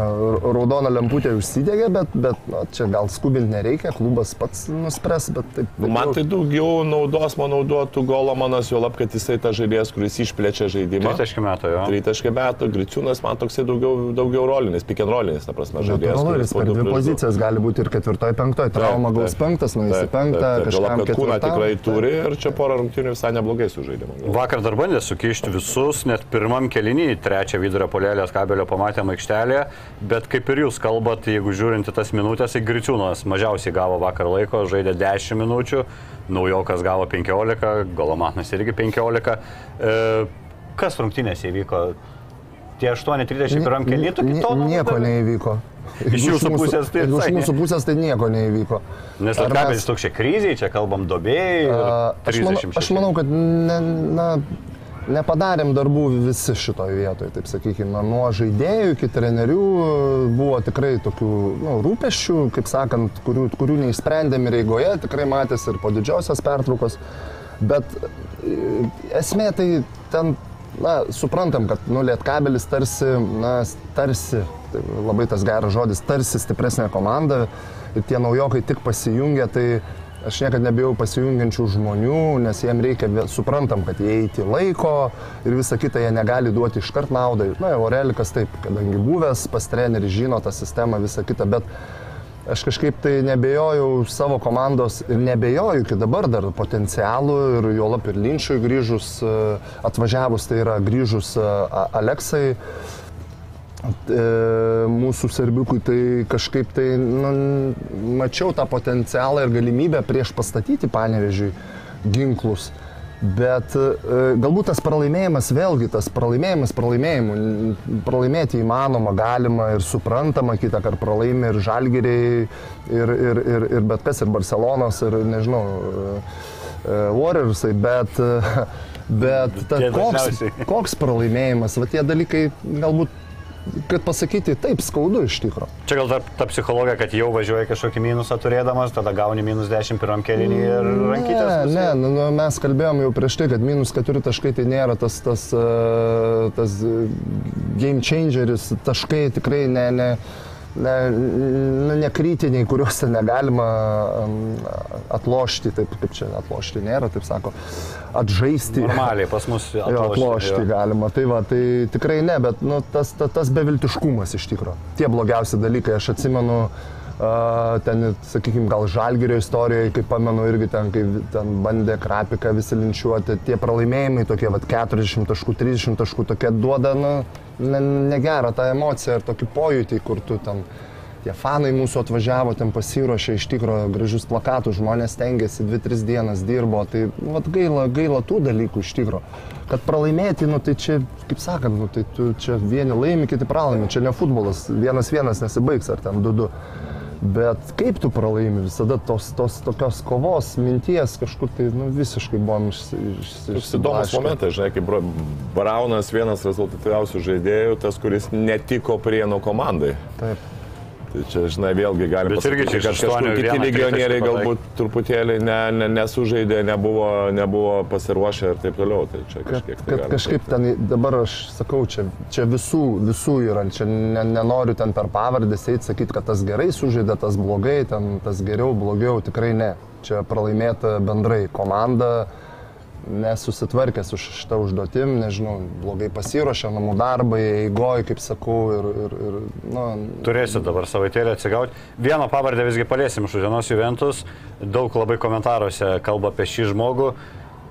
raudona lemputė užsidegė, bet, bet na, čia gal skubinti nereikia, klubas pats nuspręs, bet taip. Bet nu, man tai daugiau naudos, manau, duotų Golomanas, jo lab, kad jisai ta žaidėjas, kuris išplečia žaidimą. 30 metų, jo. 30 metų, Griciūnas man toksai daugiau, daugiau rolinis, rollinis, ta prasme, žaidėjas. Rolinis, per dvi pozicijas gali būti ir ketvirtoji, penktoji, trauma gaus penktas, nueisi penktą, kažkam. Kūną tikrai turi ir čia porą rungtynių visai neblogai sužaidimo. Vakar dar bandė sukišti visus, net pirmam kelinį, trečią vidurio polėlės kabelio pamatėm aikštelėje, bet kaip kaip ir jūs kalbat, jeigu žiūrint į tas minutės, tai Griciūnas mažiausiai gavo vakar laiko, žaidė 10 minučių, Naujokas gavo 15, Golomanas irgi 15. E, kas rungtynėse įvyko? Tie 8.31 keli, tu kito? Nieko neįvyko. Iš jūsų pusės tai Iš mūsų pusės tai nieko neįvyko. Nes Lietkabelis mes... tokia kriziai, čia kalbam dobėjai. Aš, manau, aš manau, kad ne, na, nepadarėm darbų visi šitoje vietoje, taip sakykime, nuo žaidėjų iki trenerių buvo tikrai tokių nu, rūpeščių, kaip sakant, kurių, kurių neišsprendėm ir eigoje, tikrai matėsi ir po didžiosios pertraukos, bet e, esmė tai ten, na, suprantam, kad, nu, Lietkabelis tarsi, na, tarsi, tai labai tas geras žodis, tarsi stipresnė komanda ir tie naujokai tik pasijungia, tai Aš niekada nebijau pasijungiančių žmonių, nes jiem reikia, suprantam, kad jie eiti laiko ir visą kitą jie negali duoti iškart naudai. Na, Aurelikas taip, kadangi buvęs pas trenerį, žino tą sistemą, visą kitą, bet aš kažkaip tai nebejojau savo komandos ir nebejoju iki dabar dar potencialų ir jo lap ir Linčiui grįžus, e, atvažiavus, tai yra grįžus e, Aleksai mūsų serbiukui, tai kažkaip tai nu, mačiau tą potencialą ir galimybę prieš pastatyti panevežiui ginklus. Bet e, galbūt tas pralaimėjimas, vėlgi tas pralaimėjimas pralaimėjimu, pralaimėti įmanoma, galima ir suprantama, kitą kartą pralaimi ir žalgeriai, ir, ir, ir, ir bet kas, ir Barcelonas, ir nežinau, e, e, Warriorsai, bet, e, bet ta, koks, koks pralaimėjimas, va tie dalykai galbūt, kad pasakyti, taip skaudu iš tikrųjų. Čia gal ta, ta psichologija, kad jau važiuoji kažkokį minusą turėdamas, tada gauni minus 10 pirmam kelinį ir rankytės. Ne, ne, nu, nu, mes kalbėjom jau prieš tai, kad minus keturi taškai tai nėra tas, tas, e, tas game changeris, taškai tikrai ne, ne, ne, nu, ne kritiniai, kuriuos ten negalima atlošti, taip kaip čia atlošti nėra, taip sako, atžaisti. Normaliai pas mus Jo, atlošti jo. galima. Tai va, tai tikrai ne, bet nu, tas, tas, tas beviltiškumas iš tikrųjų. Tie blogiausi dalykai, aš atsimenu, Uh, ten, sakykime, gal žalgerio istorijoje, kaip pamenu, irgi ten, kai ten bandė krapiką visi linčiuoti, tie pralaimėjimai tokie, va, 40 taškų, 30 taškų, tokie duoda, nu, ne, negerą tą emociją ir tokį pojūtį, kur tu ten, tie fanai mūsų atvažiavo, ten pasiruošė iš tikrųjų gražius plakatus, žmonės tengiasi, 2-3 dienas dirbo, tai nu, vat, gaila, gaila tų dalykų iš tikrųjų. Kad pralaimėti, nu, tai čia, kaip sakant, nu, tai tu čia vieni laimi, kiti pralaimi, čia ne futbolas, vienas vienas nesibaigs ar ten 2-2. Bet kaip tu pralaimi, visada tos, tos tokios kovos, minties kažkur tai nu, visiškai buvom iš, iš, įdomus momentas, žinai, kaip Bra- Braunas vienas rezultatyviausių žaidėjų, tas, kuris netiko Prienų komandai. Taip. Tai čia, žinai, vėlgi galima irgi čia kad kažkur kiti legionieriai galbūt truputėlį ne, ne, nesužaidė, nebuvo, nebuvo pasiruošę ir taip toliau. Tai čia Kad, kažkiek tai kad galima kažkaip ten, dabar aš sakau, čia, čia visų, visų yra, čia ne, nenoriu ten per pavardės eiti, sakyti, kad tas gerai sužaidė, tas blogai, ten tas geriau, blogiau, tikrai ne. Čia pralaimėta bendrai komanda, nesusitvarkė su šitą užduotim, nežinau, blogai pasiruošė namų darbai, eigoj, kaip sakau, ir, ir, ir nu, Turėsit dabar savaitėlį atsigauti. Vieną pavardę visgi paliesim iš dienos Juventus. Daug labai komentaruose kalba apie šį žmogų.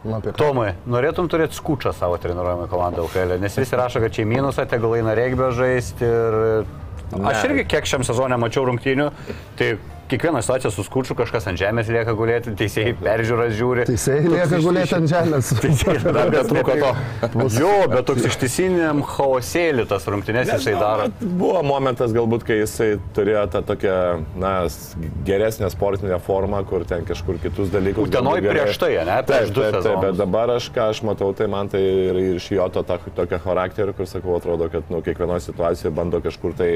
nu, apie ką. Tomai, norėtum turėti skučą savo treniruojamą komandą LKL, nes visi rašo, kad čia į minusą, tegul eina regbio žaisti ir... Aš irgi kiek šiam sezonė mačiau rungtynių, tai kiekvieną situaciją su skučiu kažkas ant žemės lieka gulėti, teisėjai peržiūras žiūri. Teisėjai lieka gulėti ant žemės. Teisėjai dar netrūko to. Jo, bet toks ištisiniam chaosėlį tas rungtynės jisai daro. Buvo momentas galbūt, kai jisai turėjo tą tokią, na, geresnę sportinę formą, kur ten kažkur kitus dalykus. Utenoj prieš tai, ne? Prieš Taip, du taip, taip, bet dabar aš, ką aš matau, tai man tai ir iš jo to ta- tokio charakterio, kur sakau, atrodo, kad nu, kiekvienoje situacijoje bando kažkur tai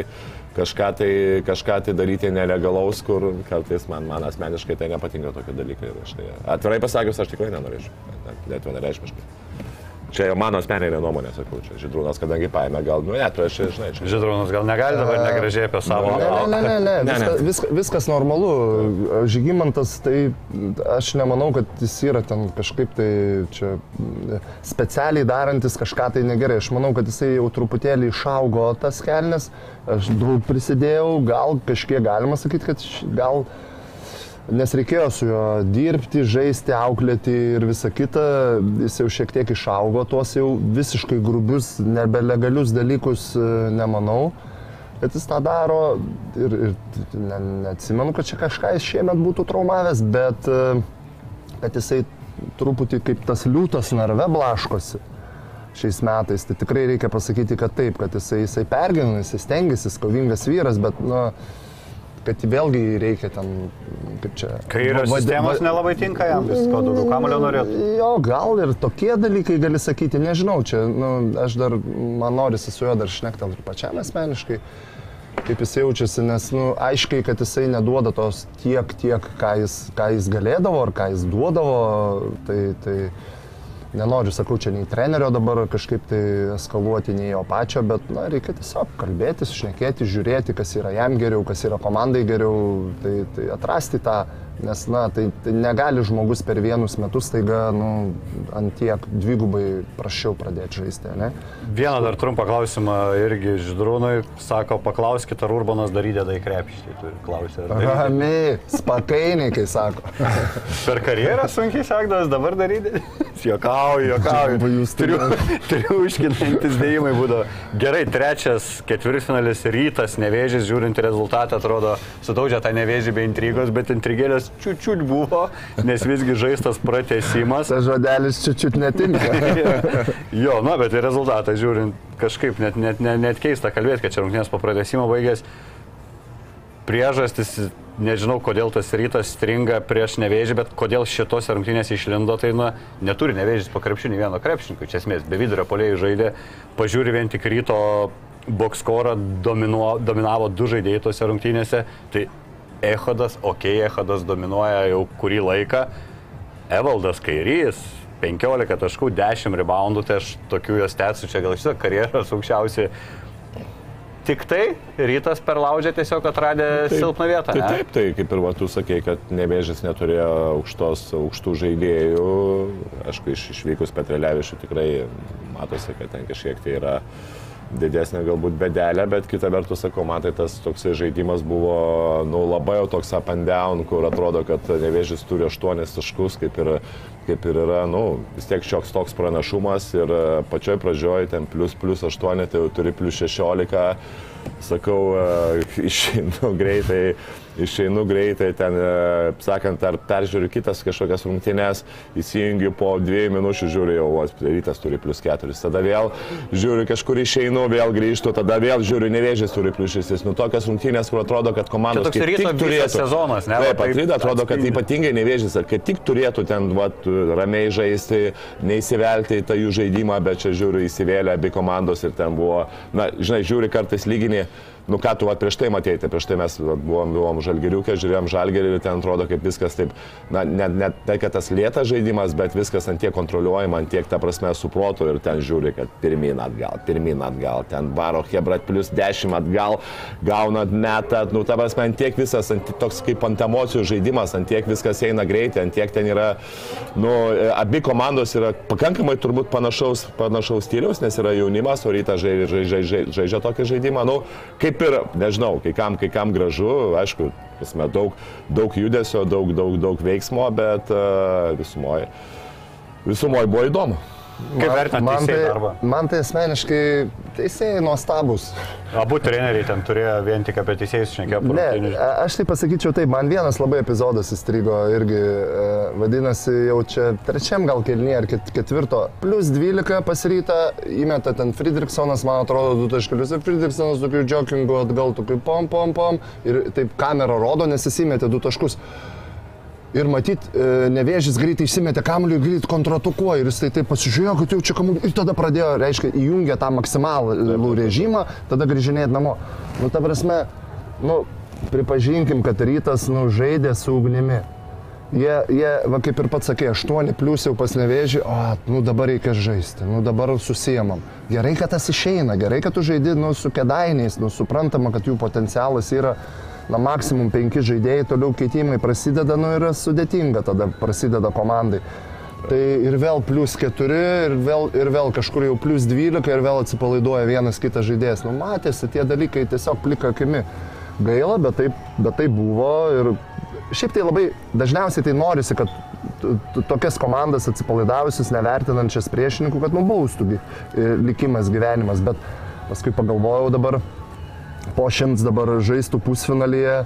kažką tai, kažką tai daryti nelegalaus, kur kartais man, man asmeniškai tai nepatinka tokie dalykai. tai, atvirai pasakius, aš tikrai nenorėčiau, net, vienareišmiškai. Čia jau mano asmeninė nuomonė, sakau, čia Židrūnas, kadangi paėmė, gal, nu, net, aš, žinai, čia. Žydrūnas gal negali dabar negražiai apie savo... Ne, ne, ne, ne, ne. Ne, ne. Viska, viska, viskas normalu. Žygimantas, tai aš nemanau, kad jis yra ten kažkaip tai čia specialiai darantis kažką tai negerai. Aš manau, kad jisai jau truputėlį išaugo tas kelnes. Aš daug prisidėjau, gal kažkiek galima sakyti, kad š- gal Nes reikėjo su juo dirbti, žaisti, auklėti ir visa kita. Jis jau šiek tiek išaugo tuos jau visiškai grubius, nebelegalius dalykus, e, nemanau, kad jis tą daro. Ir, ir ne, neatsimenu, kad čia kažką jis šiemet būtų traumavęs, bet e, kad jisai truputį kaip tas liūtas narve blaškosi šiais metais. Tai tikrai reikia pasakyti, kad taip, kad jisai, jisai pergyvena, jisai stengiasi, jis kovingas vyras, bet, nu, kad vėlgi reikia ten, kaip čia. Kairio va- va- sistemos va- nelabai tinka jam, vis ko daugiau kamulio norėtų. Jo, gal ir tokie dalykai gali sakyti, nežinau, čia, nu, aš dar, man norisi su juo dar šnektam ir pačiam asmeniškai, kaip jis jaučiasi, nes, nu, aiškiai, kad jisai neduoda tos tiek, tiek, ką jis, ką jis galėdavo ar ką jis duodavo, tai, tai nenoriu, sakau, čia nei trenerio dabar kažkaip tai eskaluoti, nei jo pačio, bet, na, reikia tiesiog kalbėtis, šnekėti, žiūrėti, kas yra jam geriau, kas yra komandai geriau, tai, tai atrasti tą Nes, na, tai, tai negali žmogus per vienus metus taiga, nu, ant tiek dvigubai prašiau pradėti žaisti, ne? Vieną dar trumpą klausimą irgi Židrūnui. Sako, paklauskit, ar Urbanas dar įdeda į krepšį. Turi klausyti. Ramiai, spakainiai, kai sako. per karjerą sunkiai sekdas, dabar dar įdeda. Jokauju, jokauju. Jūs užkinantis dėjimai būdavo. Gerai, trečias ketvirtfinalis rytas, nevėžys, žiūrint rezultatą, atrodo, sudaužė tą nevėžį be intrigos, bet intrigėlės čiūčiut buvo, nes visgi žaistas pratesimas. Tas žodelis čiūčiut netinka. jo, na, bet į rezultatą žiūrint, kažkaip net, net, net, net keista kalbėti, kad čia rungtynės po pratesimo baigės. Priežastis, nežinau, kodėl tas rytas stringa prieš nevėžį, bet kodėl šitos rungtynės išlindo, tai na, neturi nevėžys po krepšinį vieno krepšininko, čia esmės, be vidurio polėjų žaidė, pažiūri vien tik ryto bokskorą, dominavo du žaidėjai tose rungtynėse, tai Ehodas, ok, Ehodas dominuoja jau kurį laiką. Evaldas Kairys, 15 taškų, 10 reboundų, tai aš tokių jos tęsiu čia gal šitą karjeros aukščiausiai. Tik tai rytas per laužę tiesiog atradė taip, silpną vietą. Tai taip, tai kaip ir va, tu sakei, kad nevėžys neturėjo aukštos, aukštų žaidėjų. Aišku, iš, išvykus Petrelevičių tikrai matosi, kad ten kažkiek tai yra uh, didesnė galbūt bedelė, bet kita vertus, sakau, man tai tas toks žaidimas buvo nu, labai jau toks up and down, kur atrodo, kad nevėžys turi 8 taškus, kaip ir, kaip ir yra, nu, vis tiek šioks toks pranašumas ir pačioj pradžioj ten plus plus 8, tai jau turi plus 16, sakau, išeinu greitai išeinu greitai, ten, e, sakant, ar peržiūriu kitas kažkokias rungtynės, įsijungiu po dviejų minučių, žiūriu jau, rytas turi plus keturis, tada vėl žiūriu kažkur išeinu, vėl grįžtu, tada vėl žiūriu, nevėžės turi plus šešis. Nu, tokias rungtynės, kur atrodo, kad komandos kaip tik turėtų. Sezonas, ne? Taip, atrida, atrodo, kad ypatingai nevėžės, kad tik turėtų ten vat, ramiai žaisti, neįsivelti į tą jų žaidimą, bet čia žiūriu įsivėlę abi komandos ir ten buvo, na, žinai, žiūri kartais lyginį nu ką tu vat, prieš tai matėjai, tai prieš tai mes vat, buvom, buvom žalgeriukė, žiūrėjom žalgerį ir ten atrodo, kaip viskas taip, na, net ne tai, kad tas lėtas žaidimas, bet viskas ant tiek kontroliuojama, ant tiek, ta prasme, suproto ir ten žiūri, kad pirmin atgal, pirmin atgal, ten varo Hebrat plus 10 atgal, gaunat metą, nu, ta prasme, ant tiek visas, ant, toks kaip ant emocijų žaidimas, ant tiek viskas eina greitai, ant tiek ten yra, nu, abi komandos yra pakankamai turbūt panašaus, panašaus stiliaus, nes yra jaunimas, o žaidžia, žaidžia, žaidžia, žaidžia tokį žaidimą, nu, kaip kaip ir, nežinau, kai kam, kai kam gražu, aišku, prasme, daug, daug judesio, daug, daug, daug veiksmo, bet uh, visumoje visumoje buvo įdomu. Kaip vertinate man, tai, darbą? man tai asmeniškai teisėjai nuostabus. Abu treneriai ten turėjo vien tik apie teisėjus šnekėti. Ne, aš tai pasakyčiau taip, man vienas labai epizodas įstrigo irgi, e, vadinasi, jau čia trečiam gal kelnie ar ketvirto, plus 12 pasiryta, įmeta ten Friedrichsonas, man atrodo, du taškelius ir Friedrichsonas tokiu jokingu atgal, tokiu pom pom pom ir taip kamera rodo, nes jis įmetė du taškus. Ir matyt, e, nevėžys greitai išsimetė kamuolį ir greit kontratukuoja. Ir jis tai taip pasižiūrėjo, kad jau čia kamuolį. Ir tada pradėjo, reiškia, įjungė tą maksimalų režimą, tada grįžinėti namo. Nu, ta prasme, nu, pripažinkim, kad rytas, nu, žaidė su ugnimi. Jie, jie, va kaip ir pats sakė, 8 plus jau pas nevėžį, o, nu dabar reikia žaisti, nu dabar susijamam. Gerai, kad tas išeina, gerai, kad tu žaidži, nu, su kedainiais, nu, suprantama, kad jų potencialas yra na, maksimum penki žaidėjai, toliau keitimai prasideda, nu yra sudėtinga tada prasideda komandai. Tai ir vėl plus 4, ir vėl, ir vėl kažkur jau plus 12, ir vėl atsipalaiduoja vienas kitas žaidėjas. Nu, matėsi tie dalykai tiesiog plika akimi. Gaila, bet taip, bet taip buvo. Ir šiaip tai labai dažniausiai tai norisi, kad tokias komandas atsipalaidavusius, nevertinančias priešininkų, kad nubaustų likimas gyvenimas. Bet paskui pagalvojau dabar, po šimts dabar žaistų pusfinalyje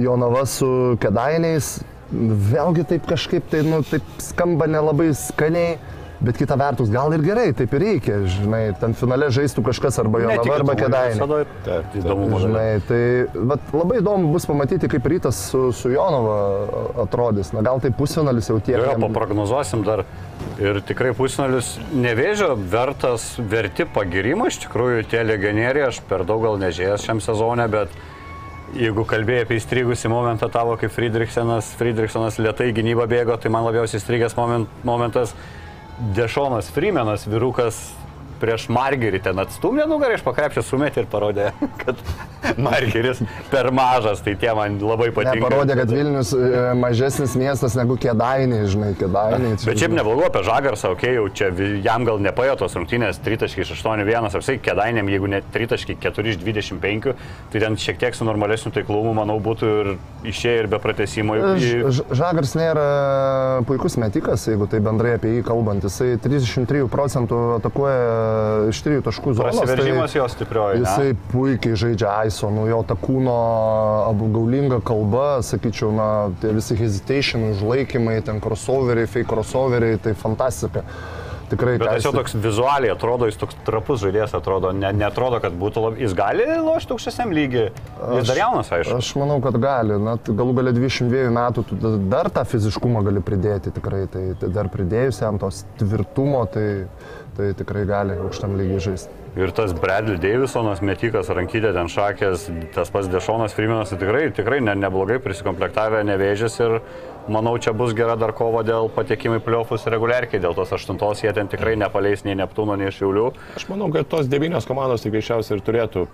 Jonava su Kedainiais. Vėlgi taip kažkaip tai, nu, taip skamba nelabai skaniai. Bet kita vertus, gal ir gerai, taip ir reikia, žinai, ten finale žaistų kažkas arba Jonava, arba Kedainė. Įdomu, žinai, tai vat, labai įdomu bus pamatyti, kaip rytas su, su Jonava atrodys. Na gal tai pusfinalis jau tiek. Jo, paprognozuosim dar. Ir tikrai pusfinalis nevėžio vertas, verti pagirimo, iš tikrųjų tie legionieriai, aš per daug gal nežėjęs šiam sezonė, bet jeigu kalbėjai apie įstrigusi momentą tavo, kaip Friedrichsenas, Friedrichsenas lietai gynybą bėgo, tai man labiausiai įstrigęs moment, momentas Dešonas Freemanas, vyrukas prieš Margerį ten atstumė nugarą, iš pakrepšio sumetė ir parodė, kad Margeris per mažas, tai tie man labai Ne, patinka. parodė, kad Vilnius e, mažesnis miestas negu Kėdainiai, žinai, Kėdainiai. čia, Bet šiaip neblogu apie Žagarsą, okei, okay, jau čia jam gal nepajo tos rungtynės 3 iš 8-1, apsai kedainėm, jeigu ne 3 4 iš 25, tai ten šiek tiek su normalesniu taiklumu, manau, būtų ir išėję ir be pratesimo. Žagars nėra puikus metikas, jeigu tai bendrai apie jį kalbant. Jisai 33 procentų atakuoja iš 3 taškų zonos. Prasiveržimas jo stiprioji. ne? Jisai puikiai žaidžia Aiso, nu jo ta kūno apgaulinga kalba, sakyčiau, na, tie visi hesitation, užlaikymai, ten crossoveriai, fake crossoveriai, tai fantastika. Tikrai Bet jis jau toks vizualiai atrodo, jis toks trapus žaidėjas atrodo, ne, netrodo, kad būtų labai... Jis gali lošti aukštesniam lygiai. Jis dar jaunas, aišku. Aš manau, kad gali. Na, tai galų galę 22 metų tu da- dar tą fiziškumą gali pridėti tikrai. Tai, tai dar pridėjus jam tos tvirtumo, tai, tai tikrai gali aukštam lygiai žaisti. Ir tas Bradley Davisonas, metikas, rankytė ten šakės, tas pats Dešonas Freemanas, tai tikrai, tikrai ne, neblogai prisikomplektavę, nevėžės ir manau, čia bus gera dar kova dėl patekimų į pliofus reguliarkiai, dėl tos aštuntos jie ten tikrai nepaleis nei Neptūno, nei Šiaulių. Aš manau, kad tos devynios komandos tik greičiausiai ir turėtų,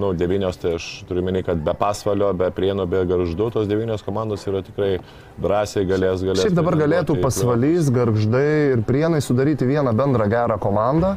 nu, devynios, tai aš turiu minėti, kad be pasvalio, be prienų, be garždų, tos devynios komandos yra tikrai drąsiai galės, galės. Šiaip dabar galėtų pasvalys, garždai ir prienai sudaryti vieną bendrą gerą komandą.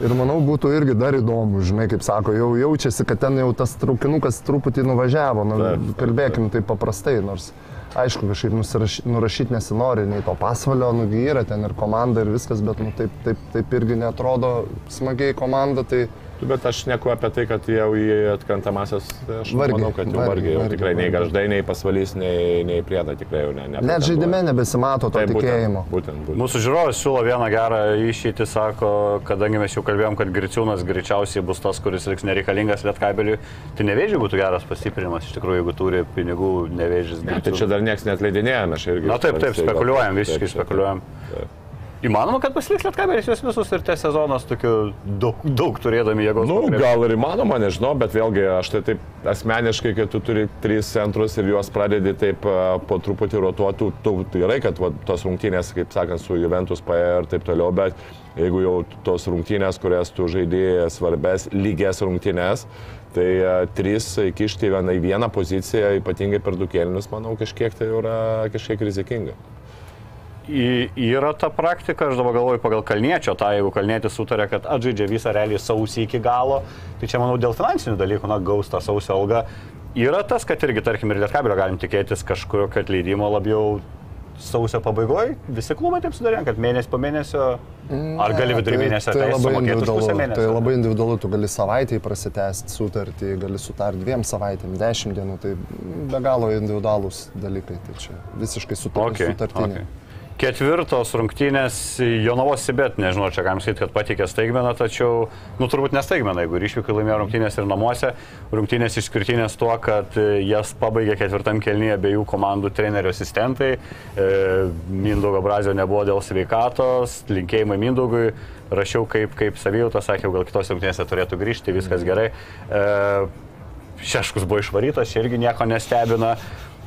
Ir manau, būtų irgi dar įdomu, žinai, kaip sako, jau jaučiasi, kad ten jau tas traukinukas truputį nuvažiavo. Nu, Taip, kalbėkim taip paprastai, nors aišku, kažkaip nusirašy- nurašyti nesinori, nei to pasvalio, nugi yra ten ir komanda ir viskas, bet nu, taip, taip, taip irgi netrodo smagiai komanda. Tai Bet aš neku apie tai, kad jau į atkrantamasias, tai aš Vargiai, manau, kad jau vargiai, jau vargiai, tikrai nei vargiai. garždai, nei pasvalys, nei, nei prieda tikrai jau ne. net nepretenduoja. žaidime nebesimato to Taip, tikėjimo. Būtent, būtent, būtent. Mūsų žiūrovas siūlo vieną gerą išeitį, sako, kadangi mes jau kalbėjom, kad Griciūnas greičiausiai bus tas, kuris liks nereikalingas lietkabeliui, tai nevėžiai būtų geras pastiprinimas, iš tikrųjų, jeigu turi pinigų nevėžys. Ne, tai čia dar niekas net leidinėjame, aš irgi. Na taip, taip, spekuliuojam, taip, visiškai taip, spekuliuojam. taip. Įmanoma, kad pasiliks lietkabelis juos visus ir te sezonas tokiu daug, daug turėdami jėgos. Nu, pakrepšį. gal ir įmanoma, nežinau, bet vėlgi aš tai taip asmeniškai, kai tu turi tris centrus ir juos pradedi taip po truputį rotuoti, tu gerai, kad va, tos rungtynės, kaip sakant, su Juventus paėjo ir taip toliau, bet jeigu jau tos rungtynės, kurias tu žaidėjai svarbes, lygias rungtynės, tai a, tris įkišti vieną į vieną poziciją, ypatingai per du kėlinius, manau, kažkiek tai yra kažkiek rizikinga. Yra ta praktika, aš dabar galvoju pagal Kalniečio, tą jeigu Kalnietis sutarė, kad atžaidžia visą realiai sausį iki galo, tai čia manau dėl finansinių dalykų, na, gaus tą sausio algą. Yra tas, kad irgi, tarkim, ir Lietkabelio galim tikėtis kažkokio atleidimo labiau sausio pabaigoje. Visi klubai taip sudarė, kad mėnesį po mėnesio, ar gali vidurį mėnesio tai, tai labai individualu. mėnesio. Tai labai individualu, tu gali savaitėj prasitęsti sutartį, gali sutarti dviem savaitėm, dešimt dienų, tai be galo individualūs dalykai, tai čia visiškai sutartiniai. Okay, sutartiniai. okay. Ketvirtos rungtynės Jonavos Sibet, nežinau, čia galim sakyti, kad patikė staigmeną, tačiau, nu turbūt nestaigmeną, jeigu ir išvykai laimėjo rungtynės ir namuose. Rungtynės išskirtinės tuo, kad e, jas pabaigė ketvirtam kelnyje abiejų komandų trenerių asistentai. E, Mindaugo Brazio nebuvo dėl sveikatos, linkėjimai Mindaugui. Rašiau, kaip, kaip savijauta, sakiau, gal kitose rungtynėse turėtų grįžti, viskas gerai. E, Šeškus buvo išvarytas, irgi nieko nestebina.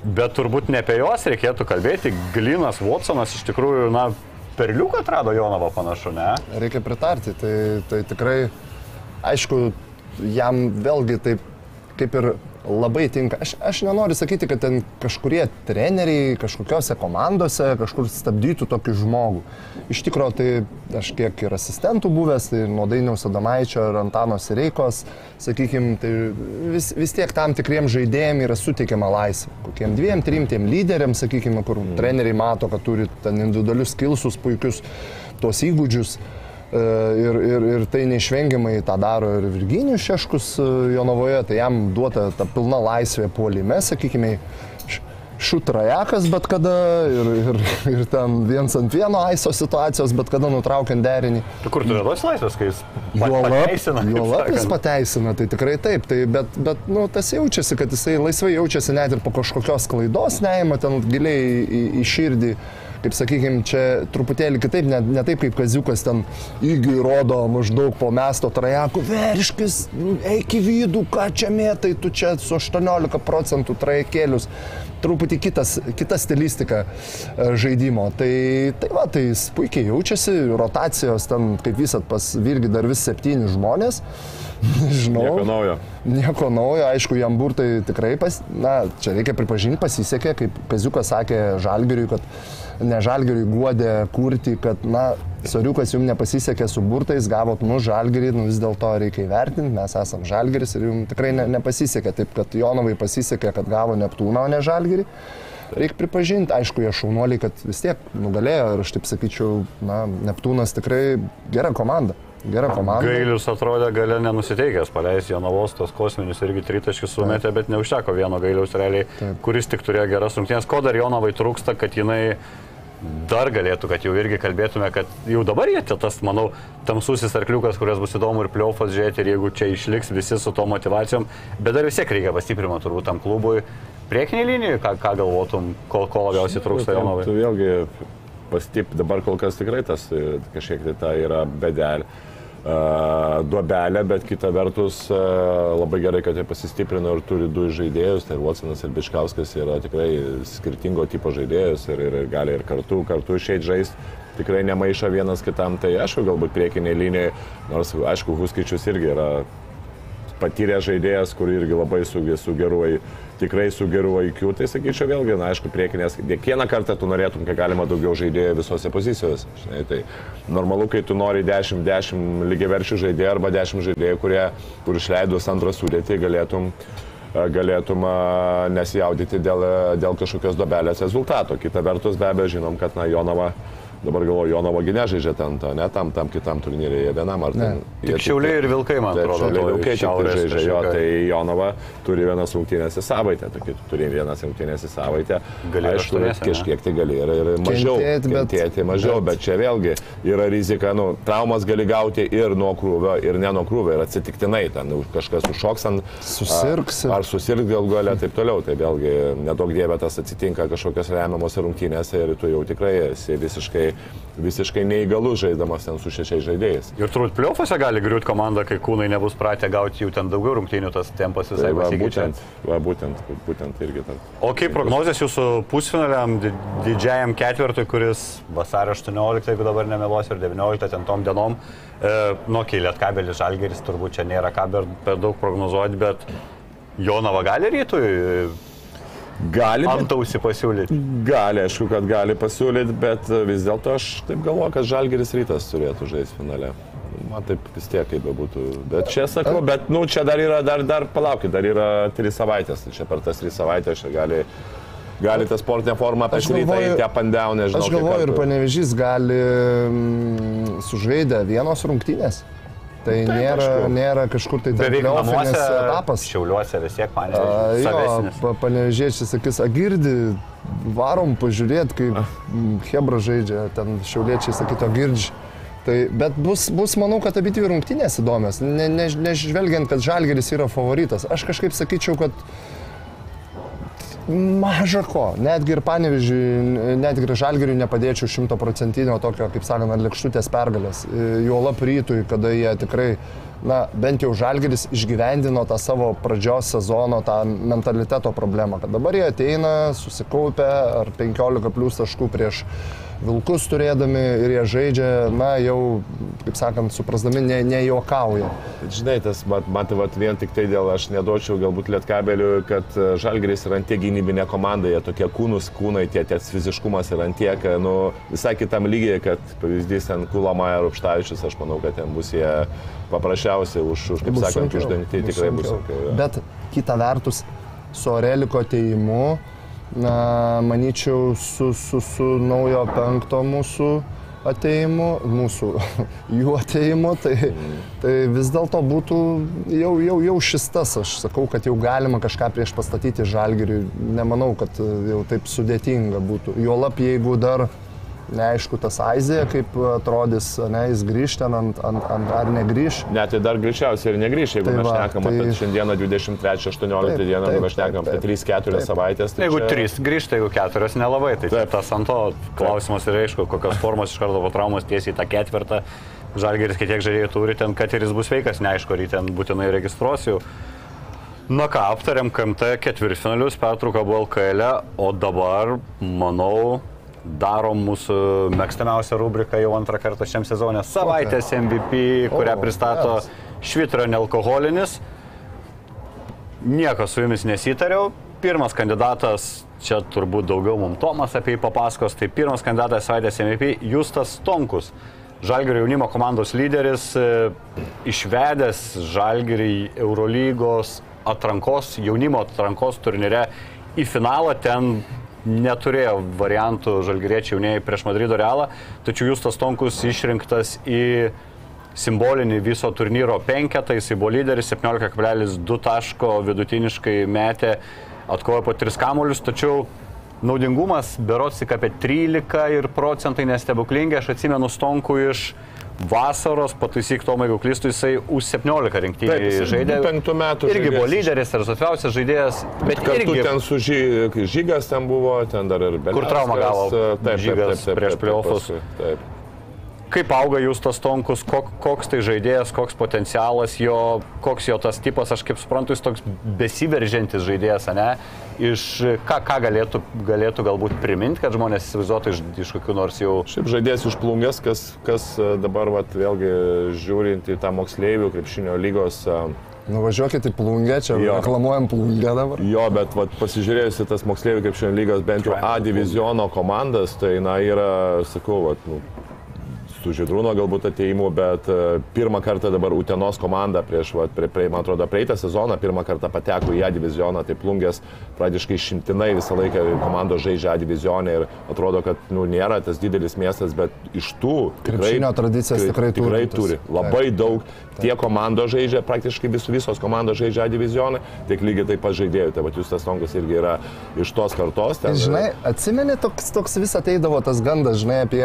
Bet turbūt ne apie juos reikėtų kalbėti. Glinas Watsonas iš tikrųjų, na, perliuką atrado Jonavą panašu, ne? Reikia pritarti, tai, tai tikrai, aišku, jam vėlgi taip kaip ir labai tinka. Aš, aš nenoriu sakyti, kad ten kažkurie treneriai kažkokiose komandose kažkur stabdytų tokį žmogų. Iš tikrųjų, tai aš kiek ir asistentų buvęs, tai nuo Dainiaus Adamaičio ir Antano Sireikos, sakykime, tai vis, vis tiek tam tikriem žaidėjim yra suteikiama laisvė. Kokiem dviem, trim tiem lyderiam, sakykime, kur treneriai mato, kad turi ten individualius skilsus, puikius tuos įgūdžius. E, Ir, ir, ir tai neišvengiamai tą daro ir Virginijus Šeškus e, Jonavoje, tai jam duota ta pilna laisvė puolime, sakykime, šutrajakas bet kada ir, ir, ir ten viens ant vieno aiso situacijos, bet kada nutraukiant derinį. Tu kur turi duos laisvės, kai jis Juolab, pateisina, juolab jis pateisina, tai tikrai taip, tai, bet, bet nu, tas jaučiasi, kad jisai laisvai jaučiasi net ir po kažkokios klaidos, neima ten giliai į, į širdį kaip sakykime, čia truputėlį kitaip, ne, ne taip kaip Kaziukas ten įgi rodo maždaug po mesto trajakų, veriškis, eik į vidų, ką čia mėtai, tu čia su 18 procentų trajakėlius truputį kitas, kita stilistika e, žaidimo. Tai, tai va, tai jis puikiai jaučiasi, rotacijos ten, kaip visat, pas Virgi dar vis septyni žmonės. Žinau. Nieko naujo. Nieko naujo, aišku, jam burtai tikrai, pas, na, čia reikia pripažinti, pasisekė, kaip Kaziukas sakė Žalgiriui, kad ne Žalgiriui guodė kurti, kad, na, Soriukas jums nepasisekė su burtais, gavot nu Žalgirį, nu vis dėlto reikia įvertinti, mes esame Žalgiris ir jums tikrai ne, nepasisekė, taip kad Jonovai pasisekė, kad gavo Neptūną, o ne Žalgirį. Reikia pripažinti, aišku, jie šaunuoliai, kad vis tiek nugalėjo ir aš taip sakyčiau, na, Neptūnas tikrai gera komanda. Gera komanda. Gailius atrodė gale nenusiteikęs, paleis Jonavos tos kosminius irgi tritaškius sumetė, bet neužteko vieno gailiaus realiai, Taip. kuris tik turėjo geras rungtynės. Ko dar Jonavai trūksta, kad jinai dar galėtų, kad jau irgi kalbėtume, kad jau dabar jie čia tas, manau, tamsusis arkliukas, kurias bus įdomu ir pliaufas žiūrėti, ir jeigu čia išliks visi su to motivacijom, bet dar vis tiek reikia pastiprimo turbūt tam klubui. Priekiniai linijai, ką, ką galvotum, ko, ko labiausiai trūksta Jonovai? Tu vėlgi pastip, dabar kol kas tikrai tas e, kažkiek tai ta yra bedelė. Duobelė, bet kita vertus labai gerai, kad jie pasistiprino ir turi du žaidėjus, tai Watsonas ir Biškauskas yra tikrai skirtingo tipo žaidėjus ir, ir gali ir kartu, kartu išeiti žaisti. Tikrai nemaiša vienas kitam, tai aišku, galbūt priekiniai linijai, nors aišku, Huskičius irgi yra patyręs žaidėjas, kur irgi labai su, su geru, tikrai su geru IQ, tai sakyčiau vėlgi, na, aišku, priekinės, kiekvieną kartą tu norėtum, kiek galima daugiau žaidėjų visose pozicijose. Žinai, tai normalu, kai tu nori 10-10 lygiaverčių žaidėjų arba 10 žaidėjų, kurie, kur išleidus antrą sudėtį, galėtum galėtum a, nesijaudyti dėl, dėl kažkokios dobelės rezultato. Kita vertus, be abejo, žinom, kad na, Jonava Dabar galvoju, Jonovo gynė žaidžia ten, ta, ne tam, tam kitam turnyrėje vienam ar ten. Tik Šiauliai ir Vilkai, man Taip, atrodo. Šiauliai Vilkai tai šiaurės žaidžia jo, tai Jonava turi vienas rungtynės į savaitę, tokį tu turi vienas rungtynės į savaitę. Gali ir Aišku, ne? kažkiek tai gali ir, ir mažiau Kentėt, bet- kentėti, mažiau, bet- bet čia vėlgi yra rizika, nu, traumas gali gauti ir nuo krūvio, ir ne nuo krūvio, ir atsitiktinai ten kažkas užšoks ant... Susirgsi. Ar susirgs dėl galę, taip toliau. Tai vėlgi, nedaug dievė tas atsitinka kažkokios remiamos rungtynėse ir tu jau tikrai esi visiškai, visiškai neįgalus žaiddamas ten su šešiais žaidėjais. Ir turbūt pliuofose gali griūti komanda, kai kūnai nebus pratę gauti jų ten daugiau rungtynių, tas tempas visai Tai va, pasikeičia. būtent, va, būtent, būtent irgi tas. O kaip prognozijas jūsų pusfinaliam, di- didžiajam ketvirtui, kuris vasario 18, jeigu dabar nemeluosiu, ir 19 ten tom dienom, e, nu, keilėt kabelis žalgeris, turbūt čia nėra ką per daug prognozuoti, bet Jonava gali rytui Gali, antausi pasiūlyti. gali, aišku, kad gali pasiūlyti, bet vis dėlto aš taip galvoju, kad Žalgeris rytas turėtų žaisti finale. Man taip vis tiek kaip bebūtų. Bet čia sakau, bet, nu, čia dar yra, dar, dar palaukit, dar yra trys savaitės. Tai čia per tas trys savaitės čia gali, gali tą sportinę formą up and down, nežinau. Aš galvoju, ir panevežys gali mm, sužaidę vienos rungtynės. Tai Taip, nėra, aišku. nėra kažkur tai namuose, etapas. Šiauliuose vis tiek man A, Jo, savesnis. pa- panevežėčiai sakys, agirdi, varom pažiūrėti, kaip Hebra žaidžia, ten šiauliečiai sakyto girdži. Tai, bet bus, bus, manau, kad abi dvi rungtynės įdomios, ne, ne, nežvelgiant, kad Žalgeris yra favoritas. Aš kažkaip sakyčiau, kad maža ko, netgi ir panevežiui, netgi ir Žalgeriui nepadėčiau šimtoprocentinio tokio, kaip sakant, lėkštutės pergalės. E, Juolap rytui, kada jie tikrai, na, bent jau Žalgeris išgyvendino tą savo pradžios sezono, tą mentaliteto problemą, kad dabar jie ateina, susikaupę ar 15 plus taškų prieš Vilkus turėdami ir jie žaidžia, na, jau, kaip sakant, suprasdami, ne, nejuokauja. Bet Žinai, tas, mat, matai, vat, vien tik tai dėl, aš neduočiau galbūt lietkabelių, kad e, Žalgeris yra antie gynybinė komanda, jie tokie kūnus, kūnai, tie ties fiziškumas yra antiek, nu, visai kitam lygiai, kad pavyzdys ten Kulama ir Upštavičius, aš manau, kad ten bus jie paprasčiausiai už, už kaip sakant, uždengti, tikrai bus sunkiau. Bet kita vertus, su Oreliko ateimu, na, manyčiau, su, su, su naujo penkto mūsų ateimu, mūsų jų ateimu, tai, tai vis dėlto būtų jau, jau, jau šis tas, aš sakau, kad jau galima kažką prieš pastatyti žalgiriui, nemanau, kad jau taip sudėtinga būtų. Juolap, jeigu dar neaišku tas Aizija, kaip atrodys, ne, jis grįž ten ant, ant, ant ar negrįž. Net tai dar greičiausiai ir negrįš, jeigu Tai mes šnekam tai- apie šiandieną 23-18 Taip, dieną, taip, mes šnekam apie taip, 3-4 taip. savaitės. tai Jeigu čia- trys grįžta, jeigu keturios nelabai, tai Taip. tas ant to klausimas yra aišku, kokios formos iš karto po traumos tiesiai tą ketvirtą. Žalgeris kiek žaidėjų turi ten, kad ir jis bus veikas, neaišku, ar jį ten būtinai registruosiu. Na ką, aptarėm KMT ketvirtfinalius, pertrauką buvo LKL, o dabar, manau, darom mūsų mėgstamiausią rubriką jau antrą kartą šiam sezonė - savaitės MVP, kurią pristato. Švitro nealkoholinis. Nieko su jumis nesitariau. Pirmas kandidatas, čia turbūt daugiau mums Tomas apie jį papasakos, tai pirmas kandidatas savaitės MVP - Justas Tonkus. Žalgirio jaunimo komandos lyderis, e, išvedęs Žalgirį Eurolygos atrankos, jaunimo atrankos turnyre į finalą, ten neturėjo variantų žalgiriečiai jaunieji prieš Madrido realą, tačiau Justas Tonkus išrinktas į simbolinį viso turnyro penketą, jisai buvo lyderis, 17,2 taško vidutiniškai metė, atkovojo po 3 kamuolius, tačiau naudingumas berots tik apie 13 ir procentai nestebuklingi, aš atsimenu Stonkų iš vasaros, pataisyk Tomai, jeigu klystu, jisai U17 rinktinį Taip, žaidė. 25 metų Irgi buvo žaidėjas. lyderis, rezultatyviausias žaidėjas, bet irgi ten su ži, žygas ten buvo, ten dar ir Beliauskas. traumą gavo Taip, taip, Žygas taip, taip, prieš taip, playoffus. paskui, Taip. Kaip auga Justas Tonkus, kok, koks tai žaidėjas, koks potencialas jo, koks jo tas tipas, aš kaip suprantu, jis toks besiveržiantis žaidėjas, ne? Iš ką, ką galėtų, galėtų galbūt priminti, kad žmonės įsivaizduotų iš, iš kokių nors jau... Šiaip žaidėjas iš plungės, kas, kas e, dabar vat, vėlgi žiūrint į tą moksleivių krepšinio lygos e, Nuvažiuokit į plungę, čia Jo. reklamuojam plungę dabar. Jo, bet vat, pasižiūrėjus į tas moksleivių krepšinio lygos bent jau A diviziono komandas, tai na yra, sakau, vat, nu, su Židrūno galbūt ateimu, bet e, pirmą kartą dabar Utenos komanda prieš, vat, prie, prie, man atrodo, praeitą sezoną pirmą kartą pateko į A divizioną, tai plungės praktiškai šimtinai visą laiką komandos žaidžia A divizionė ir atrodo, kad nu, nėra tas didelis miestas, bet iš tų Krepšinio tradicijas tikrai tikrai turintis. turi. Labai daug. Tie komandos žaidžia, praktiškai vis, visos komandos žaidžia divizioną, tiek lygiai taip pat žaidėjų. Tai va, jūs tas Tonkas irgi yra iš tos kartos. Ten, Žinai, atsimeni, toks, toks vis ateidavo tas gandas, žinai, apie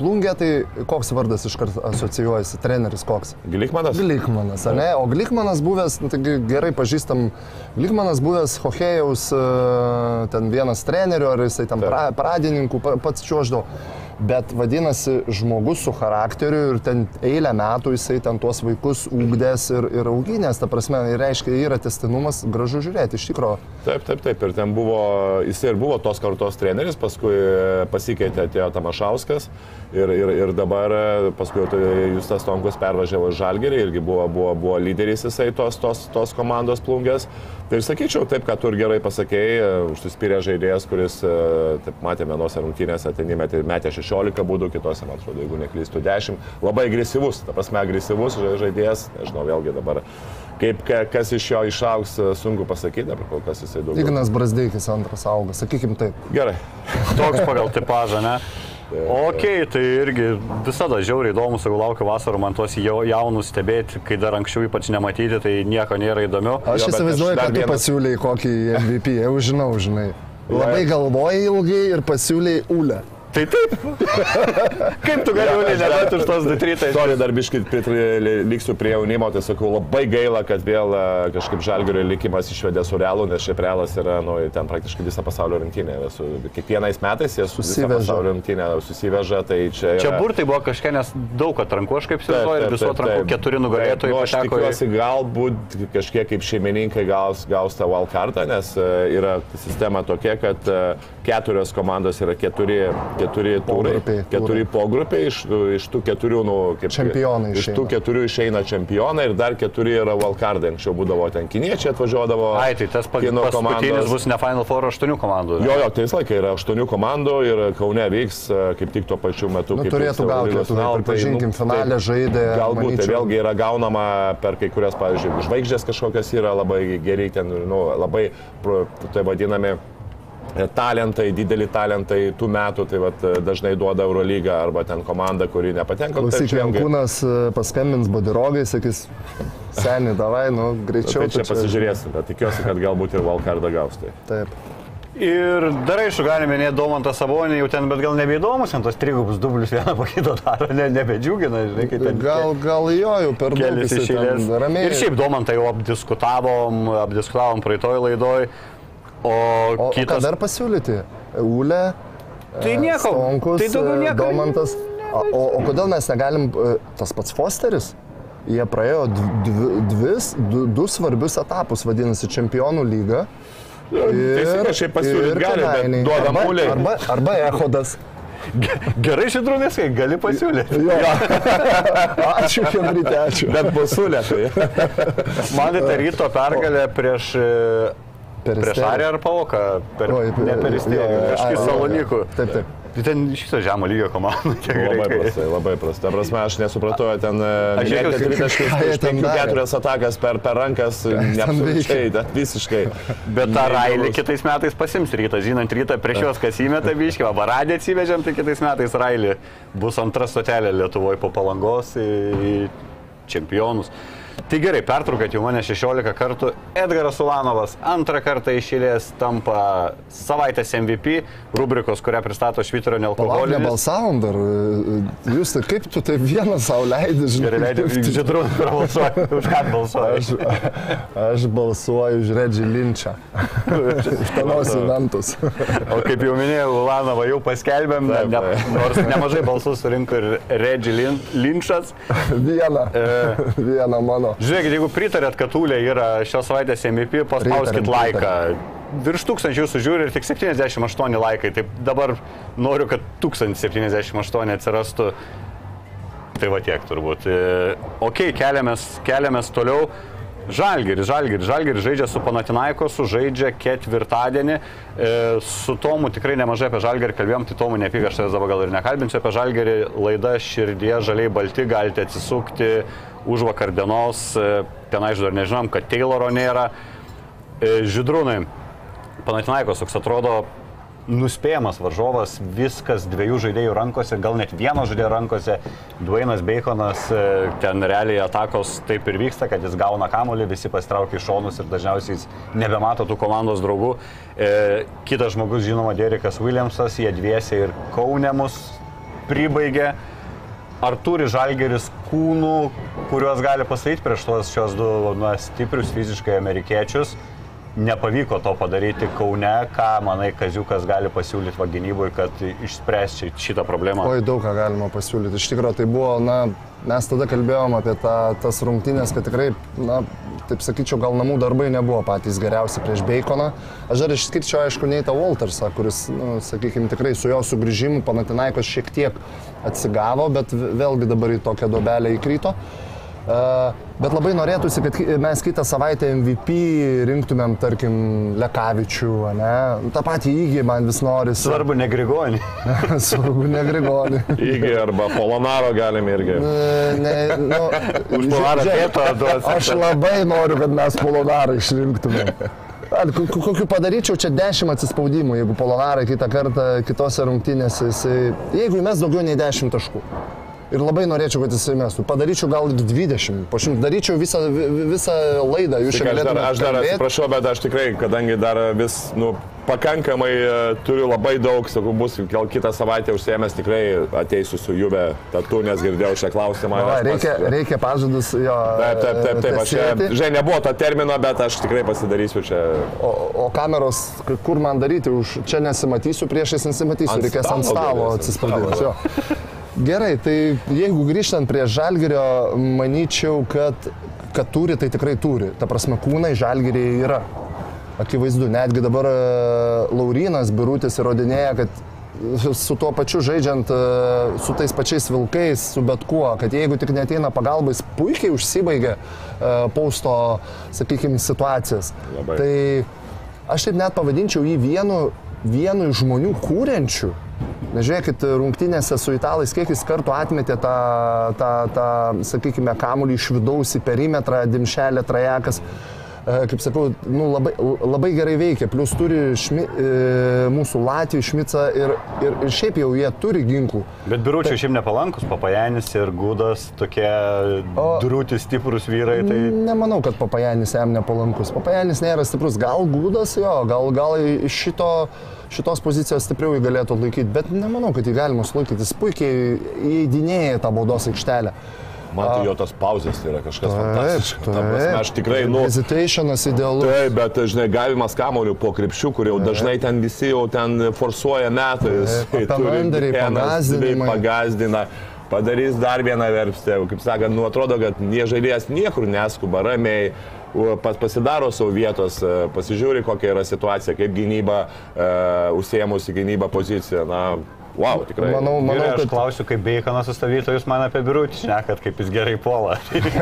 plungę, tai koks vardas iškart asocijuojasi, treneris koks? Glikmanas? Glikmanas, ne? O Glikmanas buvęs, nu, taigi gerai pažįstam, Glikmanas buvęs Hohejaus e, ten vienas trenerių, ar jisai ten pra, pradininkų pa- pats čiuoždavo. Bet vadinasi, žmogus su charakteriu ir ten eilę metų jisai ten tuos vaikus ūkdės ir, ir auginės, ta prasme, ir reiškia, yra testinumas, gražu žiūrėti, iš tikrųjų. Taip, taip, taip. Ir ten buvo, jis ir buvo tos kartos treneris, paskui pasikeitė atėjo Tamašauskas ir, ir, ir dabar e, paskui tai Justas Tonkus pervažiavo Žalgerį, irgi buvo, buvo, buvo lyderis jisai tos, tos, tos komandos plungės. Tai ir sakyčiau, taip, kad tu ir gerai pasakėjai, užsispyrė žaidėjas, kuris, e, taip matėme, vienose rungtynėse ten įmetė, metė 16 būdų, kitose, man atrodo, jeigu neklystu, 10. Labai agresyvus, ta prasme, agresyvus ža- žaidėjas, nežinau, vėlgi dabar. Kaip, ka- kas iš jo išaugs, e, sunku pasakyti, dabar kol kas jisai daugiau. Ignas Brasdeikis antras auga, sakykim taip. Gerai. Toks pagal tipažą, ne? Ok, tai irgi visada žiauriai įdomu, jeigu laukiu vasarą, man tuos jau, jaunus stebėti, kai dar anksčiau ypač nematyti, tai nieko nėra įdomiau. Aš įsivaizduoju, kad tu vienas- pasiūlėjai kokį MVP, jau žinau, žinai. Labai galvojai ilgai ir pasiūlėjai ulę. Tai taip. Kaip tu gali dar- neduoti už tos detrytai? Sorry, dar biškit liksiu prie jaunimo, tai sakau, labai gaila, kad vėl e, kažkaip žalgerio likimas išvedė su realu, nes šiaip realas yra, nu, ten praktiškai visą pasaulio rinktinę. Su, kiekvienais metais jie Susiveža. pasaulio rinktinę susiveža, tai čia... Čia yra- burtai buvo kažkiek, nes daug atrankų, aš kaip įsivaizduoju, ir visų atrankų keturi nugalėtojai nu, aš tikiuosi, galbūt kažkiek kaip šeimininkai gaus, gaus tą wildcardą, nes e, yra sistema tokia, kad e, keturios komandos yra keturi, keturi turai, Pogrupiai, keturi pogrupiai, iš, iš tų keturių, nu, kaip Čempionai Iš tų išeina. keturių išeina čempionai ir dar keturi yra wildcardai. Anksčiau būdavo ten kiniečiai atvažiuodavo. Ai, tai tas paskutinis komandos. bus ne Final Four aštuonių komandų. ne? Jo, jo, tai visą laiką yra aštuonių komandų ir Kaune vyks e, kaip tik tuo pačiu metu. Nu, kaip turėtų gauti finalai, tai, pripažinkim, finale taip, žaidė, Galbūt tai manyčiau. vėlgi yra gaunama per kai kurias, pavyzdžiui, žvaigždės kažkokios yra labai geri, ten, nu, labai, tai vadinami talentai, dideli talentai tų metų, tai vat, e, dažnai duoda Eurolygą arba ten komanda, kuri nepatenka. Klausyk, čia Jankūnas e, paskambins bodirogai, sakys, seniai, davai, nu, greičiau. Tai čia tu pasižiūrėsim, bet tikiuosi, kad galbūt ir Valkardą gaus. Tai. Taip. Ir dar aišku, galime minėti Domantą Sabonį, jau ten, bet gal nebeįdomus, ten tos trigubus dublius vieną po kito daro, ne, nebedžiugina, žinai, kaip ten. Gal, gal jo jau per daug Kelis jisai iš ten eilės. Ramiai. Ir šiaip Domantą jau apdiskutavom, apdiskutavom praeitoj laidoj. O, O, o ką kitas... dar pasiūlyti? Ule, Tai nieko, Stonkus, tai daugiau e, nieko. Domantas. O, o, o kodėl mes negalim, e, tas pats Fosteris, jie praėjo dv- dvi, dvis, du, du svarbius etapus, vadinasi, čempionų lyga. teisingai, šiaip pasiūlyt gali, bet duoda arba, Muliai. arba, arba Ehodas. Gerai šitrunis, kai gali pasiūlyti. Jo. ačiū, Henryte, ačiū. Bet bus sulėtai. Man tai ryto pergalė prieš... Prieš Arį ar Pauką? Per, Oi, ne per jo, jo. Salonikų. Taip, taip. Tai ten iš viso žemo lygio komanda. Labai prastai, labai prastai. Ta prasme, aš nesupratau, ten Aš žiūrėjau, iš ten penkių keturias atakas per, per rankas, neapsaugai, bet visiškai. Bet tą railį kitais metais pasims rytas, žinant rytą prieš juos, kas įmeta biškį, o varadį atsivežėm, tai kitais metais railį bus antra stotelė Lietuvoje po palangos į čempionus. Tai gerai, pertraukat jau mane 16 kartų. Edgaras Ulanovas antrą kartą išėlės tampa savaitės MVP, rubrikos, kurią pristato Švitorio Palauk, nealkoholinis. nebalsavom dar. e, Jūs tai kaip tu tai vieną savo leidai, žinai? Gerai, leidžiu, žydrų, prabalsuoju, už ką balsuoju. Aš, aš balsuoju už Redži Linčą. Už tenos inventus. O kaip jau minėjau, Ulanovą jau paskelbėm, ne, Taip, ne, taip. nors nemažai balsų surinko ir Regi Lin, Linčas. Vieną. E, Vieną mano. Žiūrėkit, jeigu pritarėt, kad Ulė yra šios savaitės MVP, paspauskit laiką. Virš tūkstančių jūsų žiūri ir tik 78 laikai. Tai dabar noriu, kad 1078 atsirastų. Tai va tiek turbūt. E, Ok, keliamės, keliamės toliau. Žalgiris, Žalgiris, Žalgiris žaidžia su Panatinaikosu, žaidžia ketvirtadienį. E, su Tomu tikrai nemažai apie Žalgirį kalbėjom, tai Tomu nepyk, aš tavęs dabar gal ir nekalbinsiu apie Žalgirį. Laida širdie žaliai balti, galite atsisukti už vakar dienos. E, ten aišku, dar nežinom, kad Tayloro nėra. E, Židrūnai, Panatinaikos toks atrodo nuspėjamas varžovas, viskas dviejų žaidėjų rankose, gal net vieno žaidėjo rankose. Dvainas Baconas, e, ten realiai atakos taip ir vyksta, kad jis gauna kamolį, visi pasitraukia į šonus ir dažniausiai jis nebemato tų komandos draugų. E, kitas žmogus, žinoma, Derikas Williamsas, jie dviesiai ir Kaunemus pribaigė. Ar turi žalgeris kūnų, kuriuos gali pasakyti prieš tuos šios du na, stiprius fiziškai amerikiečius? Nepavyko to padaryti Kaune, ką manai, Kaziukas gali pasiūlyti va gynyboje, kad išspręsti šitą problemą? Oi, daug ką galima pasiūlyti. Iš tikrųjų, tai buvo, na, mes tada kalbėjom apie tą, tas rungtynės, kad tikrai, na, taip sakyčiau, gal namų darbai nebuvo patys geriausi prieš Baconą. Aš dar išskirčiau, aišku, Neitą Waltersą, kuris, nu, sakykime, tikrai su jo sugrįžimu Panatinaikos šiek tiek atsigavo, bet vėlgi dabar į tokią dobelę įkrito. Uh, bet labai norėtųsi, kad mes kitą savaitę MVP rinktumėm, tarkim, Lekavičių, ne? Ta pati įgy man vis norisi. Svarbu, ne Grigonį. Svarbu, ne Grigonį. Įgi arba Polonaro galime irgi. Ne, nu, Už Polarą žiūrėk, Pieto duos. Aš labai noriu, kad mes polonarą išrinktumėm. Ar ko- ko- kokiu padaryčiau čia 10 atsispaudimų, jeigu polonarai kitą kartą kitose rungtynėse, jisai, jeigu mes daugiau nei 10 taškų. Ir labai norėčiau, kad jisai mestų. Padaryčiau gal ir 20, po šimtą. Daryčiau visą, vi- visą laidą. Jūs Tik čia aš dar, galėtumėte aš dar atsiprašau, bet aš tikrai, kadangi dar vis, nu, pakankamai e, turiu labai daug, sakau, bus gal kitą savaitę užsiemęs, tikrai ateisiu su Juve tatu, nes girdėjau šią klausimą. Aš reikia, pats- reikia pažadus jo. Taip, taip, taip, taip, aš žinai, nebuvo to termino, bet aš tikrai pasidarysiu čia. O, o kameros, kur man daryti, už čia nesimatysiu, priešais nesimatysiu, reikės ant stalo atsispaudinti. Gerai, tai jeigu grįžtant prie žalgerio, manyčiau, kad, kad turi, tai tikrai turi. Ta prasme, kūnai žalgeriai yra. Akivaizdu, netgi dabar e, Laurinas Birutis įrodinėja, kad su tuo pačiu žaidžiant, e, su tais pačiais vilkais, su bet kuo, kad jeigu tik neteina pagalba, jis puikiai užsibaigia e, pausto, sakykime, situacijas. Labai. Tai aš taip net pavadinčiau jį vienu, vienu iš žmonių kūrenčių. Nežiūrėkit, rungtynėse su italais, kiek jis kartų atmetė tą, tą, tą sakykime, kamuolį iš vidaus į perimetrą, dimšelę, trajekas. e, kaip sakau, nu, labai, labai gerai veikia. Plus turi šmi, e, mūsų Latvijų Šmicą ir, ir, ir šiaip jau jie turi ginklų. Bet biuručiai šiaip nepalankus, papajanis ir gudas, tokie O- drūti stiprus vyrai. Tai... Nemanau, kad Papajanis jam nepalankus. Papajanis nėra stiprus, gal gūdas jo, gal, gal iš šito, šitos pozicijos stipriau jį galėtų atlaikyti, bet nemanau, kad jį galima sulaikyti. Jis puikiai įeidinėja tą baudos aikštelę. Man tai jo tos pauzės tai yra kažkas fantastiško. Ta prasme, aš tikrai, nu, Hesitationas idealus. Taip, bet, žinai, gavimas kamolių po krepšių, kur jau dažnai ten visi jau ten forsuoja metais. Taip, kai turi apemanderiai, dikenas, pagąsdinimai. dvi Pagazdina. Padarys dar vieną verpstę, kaip sakant, nu atrodo, kad nie žaidėjas niekur neskuba, ramiai pasidaro savo vietos, e, pasižiūri, kokia yra situacija, kaip gynyba, uh, užsiemusi gynyba pozicija. Na, wow, tikrai. Manau, Manau, manau, aš kad klausiu, kaip Beikonas sustabdytojus man apie biurutį šnekat, kaip jis gerai puola.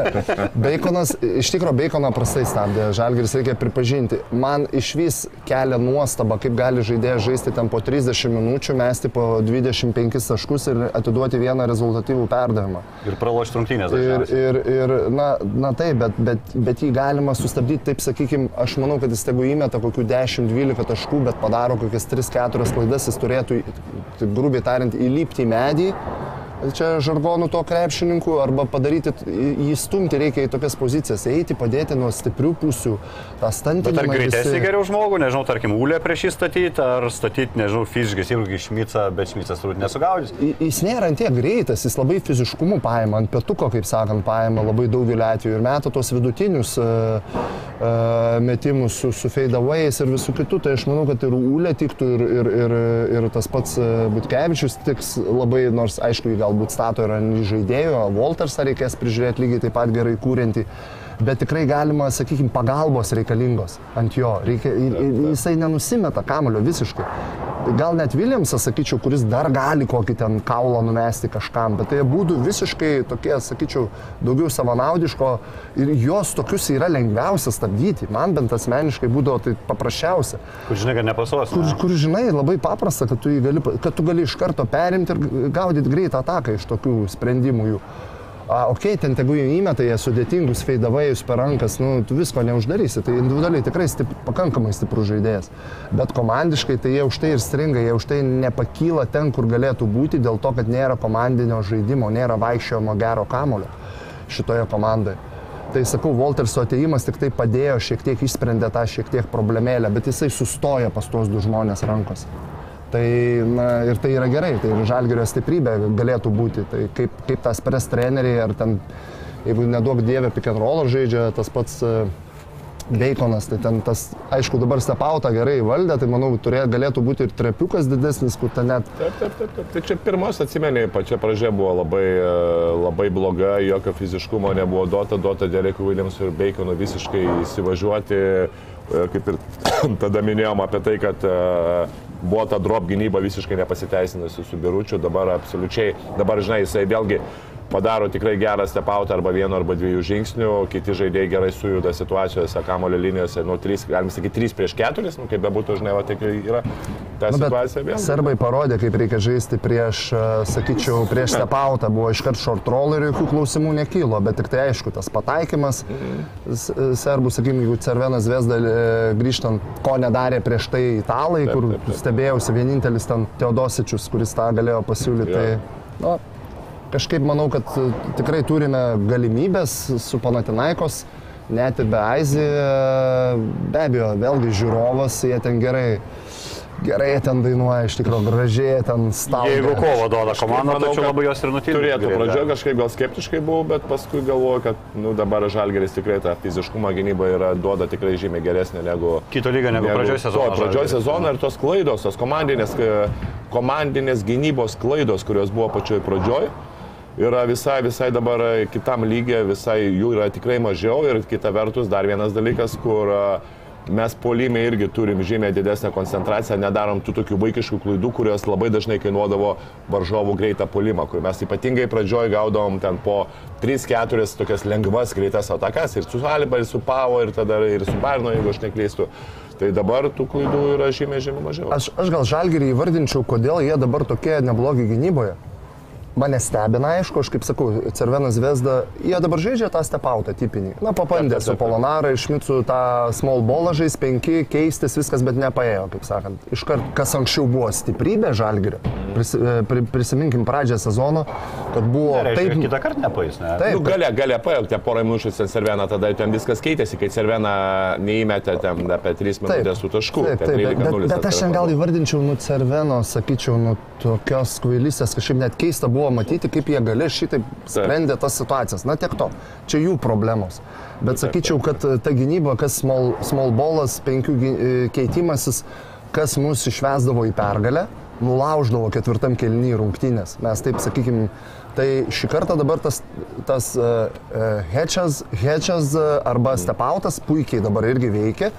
Beikonas, iš tikrųjų, Beikoną prastai stabdė, Žalgiris reikia pripažinti. Man iš vis kelia nuostaba, kaip gali žaidėjas žaisti ten po 30 minučių, mesti po 25 taškus ir atiduoti vieną rezultatyvų perdavimą. ir pralošti rungtynės. Ir, ir, ir na, na taip, bet, bet, bet jį galima sustabdyti, taip sakykime, aš manau, kad jis tegu įmeta kokių 10-12 taškų, bet padaro kokias 3-4 klaidas, jis turėtų, taip الضروب يتعارض الابتمادي Čia žargonų to krepšininkų, arba padaryti, jį stumti reikia į tokias pozicijas, eiti, padėti nuo stiprių pusių, tą stantinį. Bet ar greitesnį geriau žmogų, nežinau, tarkim, Ulė prieš jį statyti, ar statyti, nežinau, fiziškas irgi šmicą, bet šmicas turbūt nesugaudys. Jis nėra ant tiek greitas, jis labai fiziškumu paima, ant pietuko, kaip sakant, paima labai daugelį atvejų ir meta tos vidutinius uh, uh, metimus su, su fadeawayais ir visų kitų. Tai aš manau, kad ir Ulė tiktų ir, ir, ir, ir tas pats uh, Butkevičius tiks labai, nors aišku, jį galbūt stato ir ant žaidėjo, Waltersą reikės prižiūrėti lygiai taip pat gerai kūrinti. Bet tikrai galima, sakykime, pagalbos reikalingos ant jo. Reikia, jisai nenusimeta kamulio visiškai. Gal net Williamsas, sakyčiau, kuris dar gali kokį ten kaulą numesti kažkam, bet tai būtų visiškai tokie, sakyčiau, daugiau savanaudiško ir jos tokius yra lengviausia stabdyti. Man bent asmeniškai būdavo tai paprasčiausia. Kur žinai, kad nepasuos. Kur, kur žinai, labai paprasta, kad tu, gali, kad tu gali iš karto perimti ir gaudyti greitą ataką iš tokių sprendimų jų. A, ok, ten tegu jie įmeta jie sudėtingus feidavėjus per rankas, nu, tu visko neuždarysi, tai individualiai tikrai stip, pakankamai stiprus žaidėjas. Bet komandiškai tai jie už tai ir stringa, jie už tai nepakyla ten, kur galėtų būti, dėl to, kad nėra komandinio žaidimo, nėra vaikščiojimo gero kamulio šitoje komandoje. Tai sakau, Walterso ateimas tik tai padėjo, šiek tiek išsprendė tą šiek tiek problemėlę, bet jisai sustoja pas tuos du žmonės rankose. Tai na, ir tai yra gerai, tai ir žalgerio stiprybė galėtų būti. Tai kaip, kaip tas pres treneriai, ar ten, jeigu nedaug dievė pick and roll žaidžia, tas pats uh, Beikonas, tai ten tas, aišku, dabar stepautą gerai valdė, tai manau, turė, galėtų būti ir trepiukas didesnis, kur ten net Taip, taip, taip, taip. Tai čia pirmas, atsimeni, pačia pradžia buvo labai, e, labai bloga, jokio fiziškumo nebuvo duota, duota Derekui Williamsui ir Baconui visiškai įsivažiuoti, e, kaip ir tada minėjom apie tai, kad e, buvo ta drop gynyba visiškai nepasiteisinusi su Biručiu, dabar absoliučiai, dabar žinai, jisai vėlgi padaro tikrai gerą stepautą arba vieno arba dviejų žingsnių, kiti žaidėjai gerai sujuda situacijose, kamulio linijose, nu, trys, galim sakyti, 3 prieš 4, nu, kaip bebūtų, žinai, va, tik yra ta Nu, situacija vėl. serbai parodė, kaip reikia žaisti prieš, e, sakyčiau, prieš stepautą. Buvo iškart short roll ir jokių klausimų nekylo, bet tik tai aišku, tas pataikymas s- serbų, sakykime, jeigu Cervenas Vesda grįžtant, ko nedarė prieš tai italai, Taip, kur taip, taip. stebėjausi vienintelis ten Teodosičius, kuris tą galėjo pasiūlyti. Jo. Tai, nu, kažkaip manau, kad e, tikrai turime galimybės su Panatinaikos, net ir be Aizį, be abejo, vėlgi žiūrovas, jie ten gerai, gerai ten dainuoja, iš tikrųjų gražiai ten stalo. Jeigu kovo duoda komanda, tačiau labai jos ir nutildo. Turėtų pradžioje kažkaip gal skeptiškai buvau, bet paskui galvoju, kad nu, dabar Žalgeris tikrai tą fiziškumą gynybą yra, duoda tikrai žymiai geresnė negu... Kito lygio negu pradžioj sezono. To, pradžioj Žalgiris. sezono ir tos klaidos, tos komandinės, komandinės gynybos klaidos, kurios buvo pačioj pradžioj. Yra visai, visai dabar kitam lygiai, visai jų yra tikrai mažiau ir kita vertus dar vienas dalykas, kur a, mes polime irgi turim žymiai didesnę koncentraciją, nedarom tų tokių vaikiškų klaidų, kurios labai dažnai kainuodavo varžovų greitą polimą, kur mes ypatingai pradžioj gaudom ten po 3-4 tokias lengvas greitas atakas ir su Aliba, ir su Pavo, ir tada ir su Barno, jeigu aš neklystu. Tai dabar tų klaidų yra žymiai, žymiai mažiau. Aš, aš gal žalgerį įvardinčiau, kodėl jie dabar tokie neblogi gynyboje. Mane stebina, aišku, aš kaip sakau, Cervenas Vesda, jie dabar žaidžia tą stepautą tipinį. Na, pabandė su Polonara, išmicu tą small ballą žais, penki, keistis viskas, bet nepaėjo, kaip sakant. Iškart, kas anksčiau buvo stiprybė žalgerio, pris, e, pri, prisiminkim pradžią sezono, kad buvo Taip. taip... Kitą kartą nepaės, ne? Taip, Nu, galė, galė pajokti porą minučių ten Serveną, tada ten viskas keitėsi, kai Serveną neįmetė ten apie 3 minutės su tašku. Taip, taip, bet, bet, bet aš šiandien gal įvardinčiau, nu, Cerveno, sakyčiau, nu, tokios kvailystės, kažkaip net keista buvo matyti, kaip jie gali šitaip sprendė tas situacijas. Na, tiek to, čia jų problemos. Bet sakyčiau, kad e, ta gynyba, kas small, small ballas, penkių e, keitimasis, kas mus išvesdavo į pergalę, nulauždavo ketvirtam kelnyje rungtynės. Mes taip sakykim, tai šį kartą dabar tas, tas uh, hedžas, hedžas uh, arba stepautas puikiai dabar irgi veikia.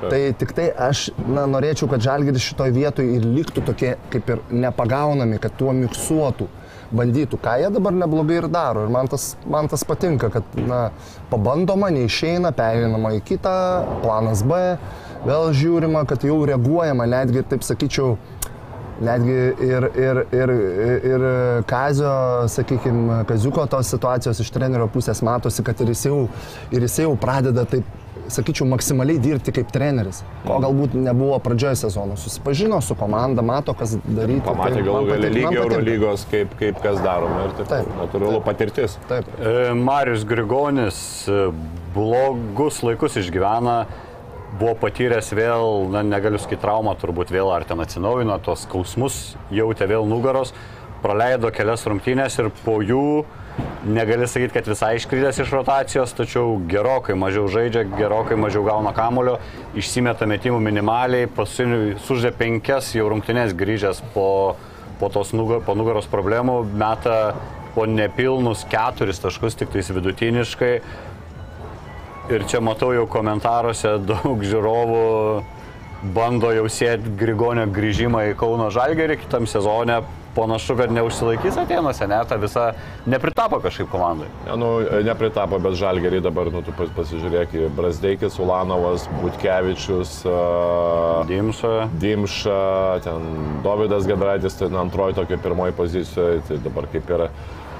Tai tik tai aš na, norėčiau, kad žalgeris šitoje vietoje ir liktų tokie kaip ir nepagaunami, kad tuo miksuotų, bandytų, ką jie dabar neblogai ir daro. Ir man tas, man tas patinka, kad na, pabandoma, neišeina, pereinama į kitą, planas B, vėl žiūrima, kad jau reaguojama, netgi taip sakyčiau, netgi ir, ir, ir, ir Kazio, sakykime, Kaziuko tos situacijos iš trenerio pusės matosi, kad ir jis jau, ir jis jau pradeda taip, sakyčiau, maksimaliai dirbti kaip treneris, ko galbūt nebuvo pradžioje sezono. Susipažino su komanda, mato, kas daryti. Pamatė Tai galų galę lygio patinka. Eurolygos, kaip, kaip kas daroma ir taip. Taip. Natūralu patirtis. Taip. E, Marius Grigonis e, blogus laikus išgyvena, buvo patyręs vėl, na, negaliu sakyti traumą, turbūt vėl ar ten atsinaujino, tos skausmus jautė vėl nugaros, praleido kelias rungtynės ir po jų negali sakyti, kad visai iškritęs iš rotacijos, tačiau gerokai mažiau žaidžia, gerokai mažiau gauna kamulio, išsimeta metimų minimaliai, suždė penkias jau rungtynės grįžęs po, po tos nugar, po nugaros problemų, meta po nepilnus keturis taškus, tik tais vidutiniškai. Ir čia matau jau komentaruose daug žiūrovų bando jau sėti Grigonio grįžimą į Kauno Žalgerį kitam sezone. Panašu, kad neužsilaikys atėnuose, ne, ta visa nepritapo kažkaip komandai. Ne, nu, nepritapo, bet žalgeriai dabar, nu, tu pas- pasižiūrėk, Brasdeikis, Ulanovas, Butkevičius, uh, Dimša. Dimša, ten Davidas Gedraitis, tai na, antroji tokia pirmoji pozicijoje, tai dabar kaip yra.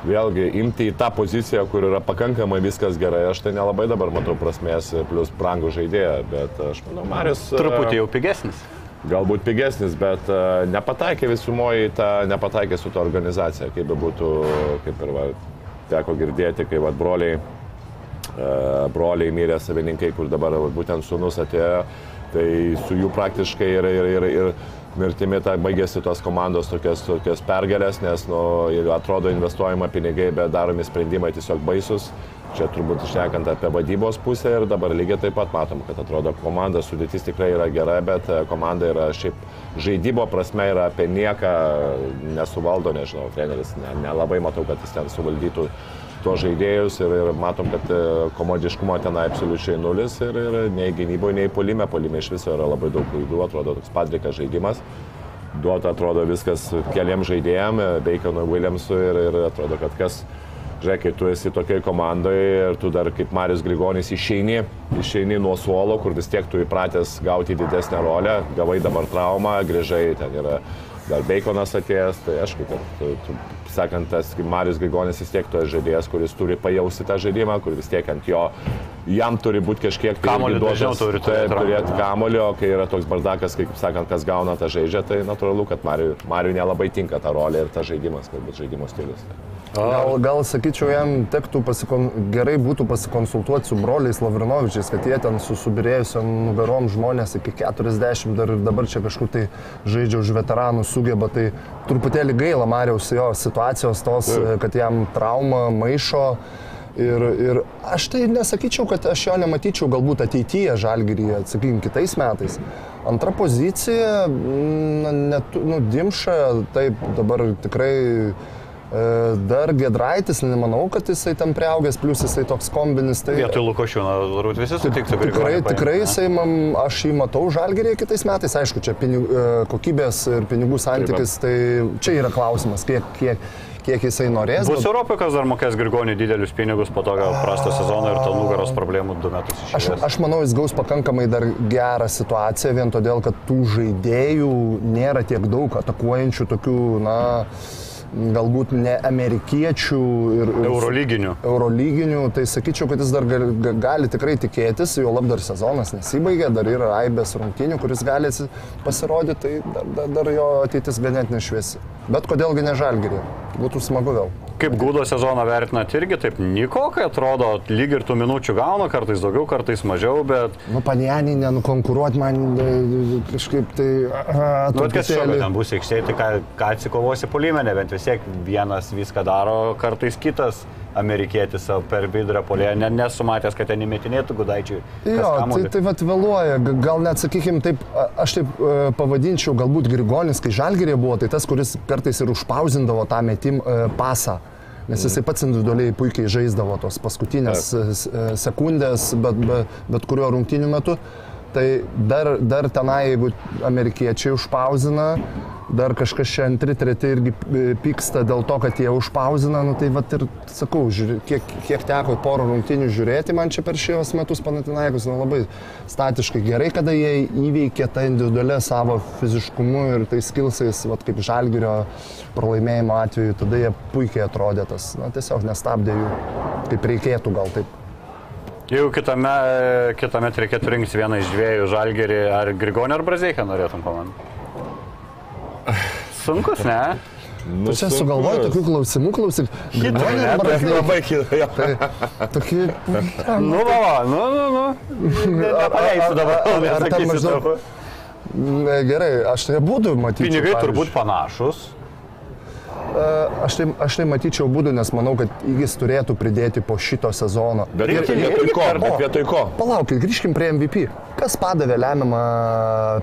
Vėlgi, imti į tą poziciją, kur yra pakankamai viskas gerai, aš tai nelabai dabar matau prasmės, plus brangų žaidėją, bet aš manau, Marius... Truputį jau pigesnis. Galbūt pigesnis, bet uh, nepataikė visumoje į tą, nepataikė su to organizacija, kaip bebūtų, kaip ir va, teko girdėti, kai va, broliai, uh, broliai mirė savininkai, kur dabar va, būtent sunus atėjo, tai su jų praktiškai ir, ir, ir, ir mirtimi tai baigėsi tos komandos tokios, tokios pergalės, nes nu, atrodo investuojama pinigai, bet daromi sprendimai tiesiog baisus. Čia turbūt išnekant apie vadybos pusę ir dabar lygiai taip pat matom, kad atrodo komanda sudėtis tikrai yra gera, bet e, komanda yra šiaip žaidybo prasme yra apie nieką nesuvaldo, nežinau, treneris ne- nelabai matau, kad jis ten suvaldytų tuos žaidėjus ir, ir matom, kad e, komodiškumo ten absoliučiai nulis ir, ir nei gynyboje, nei polime, polime iš viso yra labai daug klaidų, atrodo toks padrikas žaidimas. Duota atrodo viskas keliam žaidėjam, Baconui, Williamsui ir, ir atrodo, kad kas Žiūrėk, kai tu esi tokiai komandai ir tu dar kaip Marius Grigonis išeini, išeini nuo suolo, kur vis tiek tu įpratęs gauti didesnę rolę, gavai dabar traumą, grįžai, ten yra dar Baconas atėjęs, tai aišku, kad tu, tu, sakant, tas Marius Grigonis vis tiek esi žaidėjas, kuris turi pajausti tą žaidimą, kur vis tiek ant jo, jam turi būti kažkiek tai duotas- dažniau turi taip, turėti kamulio, kai yra toks bardakas, kaip sakant, kas gauna tą žaidžią, tai natūralu, kad Mariui, Mariui nelabai tinka ta rolė ir tas žaidimas, galbūt žaidimo stilius. Gal, gal sakyčiau, jam tektų pasikon... gerai būtų pasikonsultuoti su broliais Lavrinovičiais, kad jie ten susubirėjusiam nugarom žmonės iki 40 dar ir dabar čia kažkur tai žaidžia už veteranų sugeba, tai truputėlį gaila Mariaus jo situacijos tos, kad jam trauma maišo. Ir, ir aš tai nesakyčiau, kad aš jo nematyčiau galbūt ateityje žalgyryje, sakykime, kitais metais. Antra pozicija, mm, net, nu, Dimša, taip, dabar tikrai dar Gedraitis, nemanau, kad jisai ten prieaugęs, plus jisai toks kombinis. Tai Vietoj Lukošiūno, turbūt visi sutiktų, tikrai, tikrai jisai, man, aš jį matau žalgerėje kitais metais, aišku, čia pinig, e, kokybės ir pinigų santykis, tai čia yra klausimas, kiek, kiek, kiek jisai norės. Bus bet- Europoje, kas dar mokės Grigoniui didelius pinigus po to gal prasto sezono ir to nugaros problemų du metus Aš, aš manau, jis gaus pakankamai dar gerą situaciją, vien todėl, kad tų žaidėjų nėra tiek daug atakuojančių tokių, na, galbūt ne amerikiečių ir... ir Eurolyginių. Eurolyginių, tai sakyčiau, kad jis dar gali, ga- gali tikrai tikėtis, jo lab dar sezonas nesibaigė, dar yra aibės rungtynių, kuris gali pasirodyti, tai dar, dar, dar jo ateitis ganėtinai šviesi. Bet kodėlgi ne žalgerį? Būtų smagu vėl. Kaip gūdo sezoną vertinat irgi taip Nikokai atrodo, lyg ir tų minučių gauna, kartais daugiau, kartais mažiau, bet... Nu, panienį nenukonkuruoti man e, kažkaip tai... Aha, Nu, bet kas truputėlį- ten bus aikštėje, tai ką, ką atsikovosi puolime, nebent vis tiek vienas viską daro, kartais kitas amerikietis savo per vidurę polėje, ne, nesumatęs, kad ten įmetinėtų gudaičiui. kas Jo, tai, tai vat vėluoja, gal net, sakykime, taip, aš taip e, pavadinčiau, galbūt Grigonis, kai Žalgirė buvo, tai tas, kuris kartais ir užpauzindavo tą metim e, pasą. Nes jisai pats individualiai puikiai žaisdavo tos paskutinės e, s- e, sekundės, bet, bet, bet kurio rungtinių metu. Tai dar, dar tenai, jeigu amerikiečiai užpauzina, dar kažkas čia antri, treti irgi e, pyksta dėl to, kad jie užpauzina, nu tai vat ir sakau, žiūrė, kiek, kiek teko porą rungtinių žiūrėti man čia per šios metus Panatinaikus, nu labai statiškai gerai, kada jie įveikė tą individualią savo fiziškumu ir tais skilsais, vat kaip žalgerio pralaimėjimo atveju, tada jie puikiai atrodė tas, na tiesiog nestabdė jų, kaip reikėtų gal taip. Jeigu kitame, kitame reikėtų rinkti vieną iš dviejų žalgerį, ar Grigonį, ar Brazeiką norėtum komandų? Sunkus, ne? Nu, Tu čia sugalvoji tokių klausimų, klausyk. Grigonį ne? ar Brazdeikį? labai kilo. Tai tokie... Nu, va, nu, nu, nu. Ne- Nepaleisiu dabar, ar- ar ten nesakysiu maždaug- tavo. Ne, Gerai, aš tai būdų matyčiau. Pinigai pavyzdžiui. turbūt panašus. Aš tai, aš tai matyčiau būdų, nes manau, kad įgis turėtų pridėti po šito sezono. Bet Ir- ir- vietoj ko? ir- Bet vietoj ko? Palaukit, grįžkim prie MVP. Kas padavė lemiamą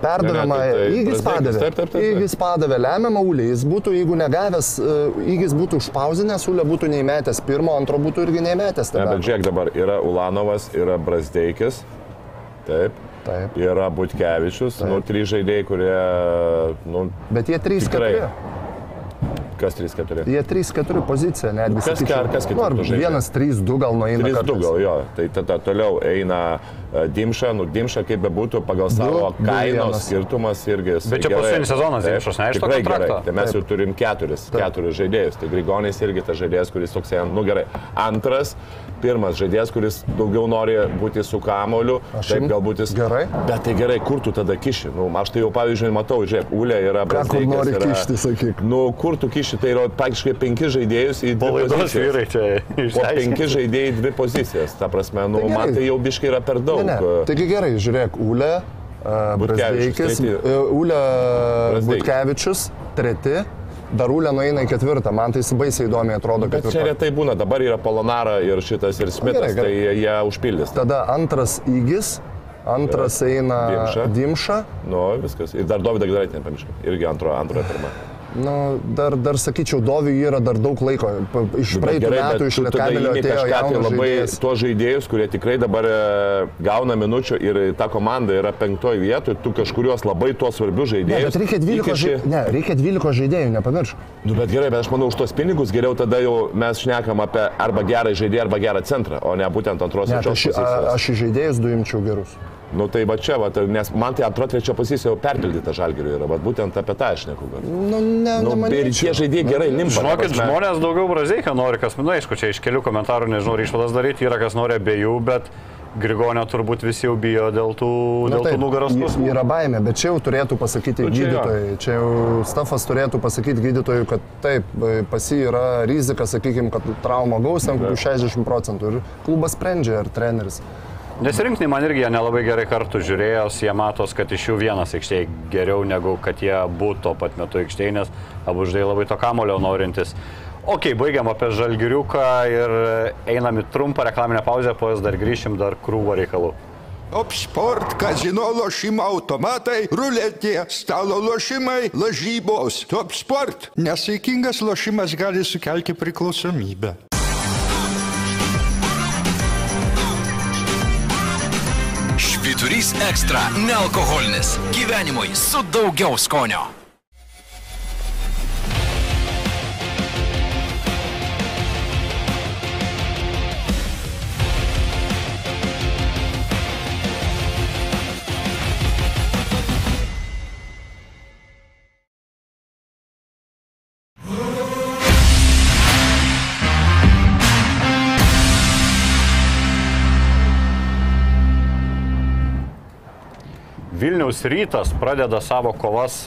perdavimą? Ne, ne, tai- tai Įgis padavė. taip, taip, taip, taip. Įgis padavė lemiamą ulį. Jis būtų, jeigu negavęs, e, įgis būtų užpauzinęs, ulė būtų neįmetęs pirmo, antro būtų irgi neįmetęs. Ne, bet žiūrėk dabar, yra Ulanovas, yra Brasdeikis. Taip. Taip. Yra Butkevičius, nu, trys žaidėjai, kurie, nu, Bet jie 3-4. Tikrai. Kas 3-4. Jie 3-4 pozicija, netgi. Kas sakyčiau. ker- kas Nu, kitur ar? Vienas 3-2 gal nueina. 3-2 kartais. gal jo, tai tada toliau eina e, Dimša, nu Dimša kaip bebūtų pagal savo du, kainos vienas. skirtumas irgi. Bet čia paskutinis sezonas Taip, Dimšos, ne, iš to tikrai kontrakto? gerai. Tai mes jau turim keturis, keturis žaidėjus. Tai Grigonis irgi tas žaidėjas, kuris toks, nu gerai. Antras, pirmas žaidėjas, kuris daugiau nori būti su kamoliu. Taip galbūt jis. gerai. Bet tai gerai, kur tu tada kiši? Nu, aš tai jau pavyzdžiui matau, žiūrėk, Ulė yra Ką kur Brazdeikas, nori yra- kišti, sakyk. Nu, kur tu kiši, tai yra praktiškai penki žaidėjus į dvi pozicijas. vyrai čia Po penki žaidėjai į dvi pozicijas. Ta prasme, nu, Tai man gerai. tai jau biškai yra per daug. Ne, ne. Taigi gerai, žiūrėk, Ule, Butkevičius, Brazdeikis, treti. e, Brazdeikis. Butkevičius, treti, dar Ule nueina į ketvirtą, man tai baisiai įdomiai atrodo Bet čia retai būna, dabar yra Polonara ir šitas ir Smithas, gerai, gerai. tai jie užpildys. Tada antras Įgis, antras eina Dimša. Dimša. Nu, viskas. Ir dar Dovydą Gdaitį nepamirškime. Irgi antro, antrojo pirmą. Nu, dar, dar sakyčiau, Doviui yra dar daug laiko. Iš Nu, praeitų gerai, metų iš įimi atėjo kažką tai labai žaidėjas. tuos žaidėjus, kurie tikrai dabar e, gauna minučių ir ta komanda yra penktoje vietoje, tu kažkurios labai tuos svarbius Ne, žaidėjus. bet reikia 12, įkiši- žai... ne, reikia 12 žaidėjų, nepamiršk. Nu, bet gerai, bet aš manau, už tos pinigus geriau tada jau mes šnekam apie arba gerą žaidėją, arba gerą centrą, o ne būtent antros Ne, ir tai trečios aš, aš į žaidėjus du imčiau gerus. Nu tai va čia, va, tai- nes man tai antro, trečio pozicija jau perpildyta žalgiriu yra, bet būtent apie tą aš neku. Nu, ne, Nu, ir nemanyčiau. tie žaidėjai gerai limpa. Žinokit, prasme. žmonės daugiau brazeiką nori, kas, nu, aišku, čia iš kelių komentarų nežinau, ar išvadas daryti, yra kas nori abiejų, bet Grigonio turbūt visi jau bijo dėl tų, Na dėl tų taip, nugaros y- skausmų. Yra baimė, bet čia jau turėtų pasakyti Nu, čia gydytojai. Čia jau stafas turėtų pasakyti gydytojui, kad taip, e, pas jį yra rizika, sakykime, kad trauma gaus ten kokių 60 procentų. Ir klubas sprendžia, ar treneris. Nes rinkiniai man irgi jie nelabai gerai kartu žiūrėjo, jie matos, kad iš jų vienas aikštėje geriau negu kad jie būtų tuo pat metu aikštėje, nes abu žaidėjai labai to kamulio norintis. Ok, baigiam apie žalgiriuką ir einam į trumpą reklaminę pauzę, po jos dar grįšim, dar krūvo reikalų. Top sport, kazino lošimo automatai, ruletė, stalo lošimai, lažybos. Top sport. Nesaikingas lošimas gali sukelti priklausomybę. Švyturys ekstra - nealkoholinis. Gyvenimui su daugiau skonio. Vilniaus rytas pradeda savo kovas,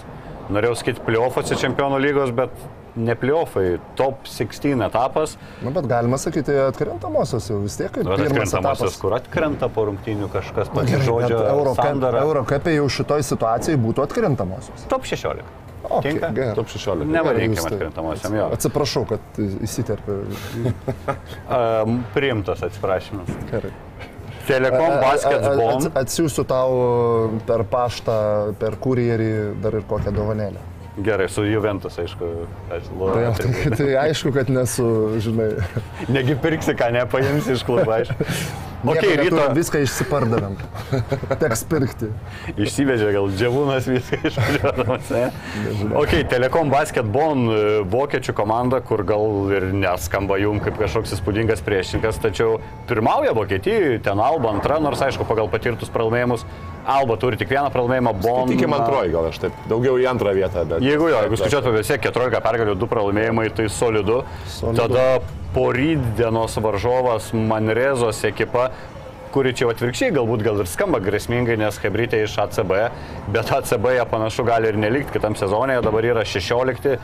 norėjau sakyti, plyofose čempionų lygos, bet ne plyofai, top 16 etapas. Na, bet galima sakyti, atkrintamosios jau vis tiek kaip Bet pirmas etapas. kur atkrenta po rungtynių kažkas, Na, pati gerai, žodžio. Eurocapė jau šitoj situacijai būtų atkrintamosios. Top 16. Okay, Tinka? Top 16. Nevadinkim Jūs tai- atkrintamosiam jo. Atsiprašau, kad įsiterpiu. Um, priimtas atsiprašymas. Gerai. Telekom basketball. Atsiųsiu tau per paštą, per kurjerį dar ir kokią dovanėlę. Gerai, su Juventus, aišku. aš Tai, lo- tai, tai aišku, kad nesu, žinai, Negi pirksi, ką nepaimsi iš klubo, aišku. nieko Ok, ryto viską išsipardavėm. Teks pirkti. išsivežė gal džiavūnas viską išvažiuodamas. Ok, Telekom basketball e, vokiečių komanda, kur gal ir neskamba jum kaip kažkoks įspūdingas priešininkas, tačiau pirmauja Vokietijoje, ten Alba antra, nors aišku, pagal patirtus pralaimėjimus, Alba turi tik vieną pralaimėjimą, Bon. Tikim antroji gal aš taip, daugiau į antrą vietą. Bet, Jeigu jo, jeigu skaičiuotų vis tiek 14 pergalių, 2 pralaimėjimai, tai solidu. Solidu. Tada po rydienos varžovas Manrezos ekipa, kuri čia atvirkščiai galbūt gal ir skamba grėsmingai, nes Hebrytė iš ACB, bet ACB jie panašu gali ir nelikti kitam sezonėje, dabar yra 16,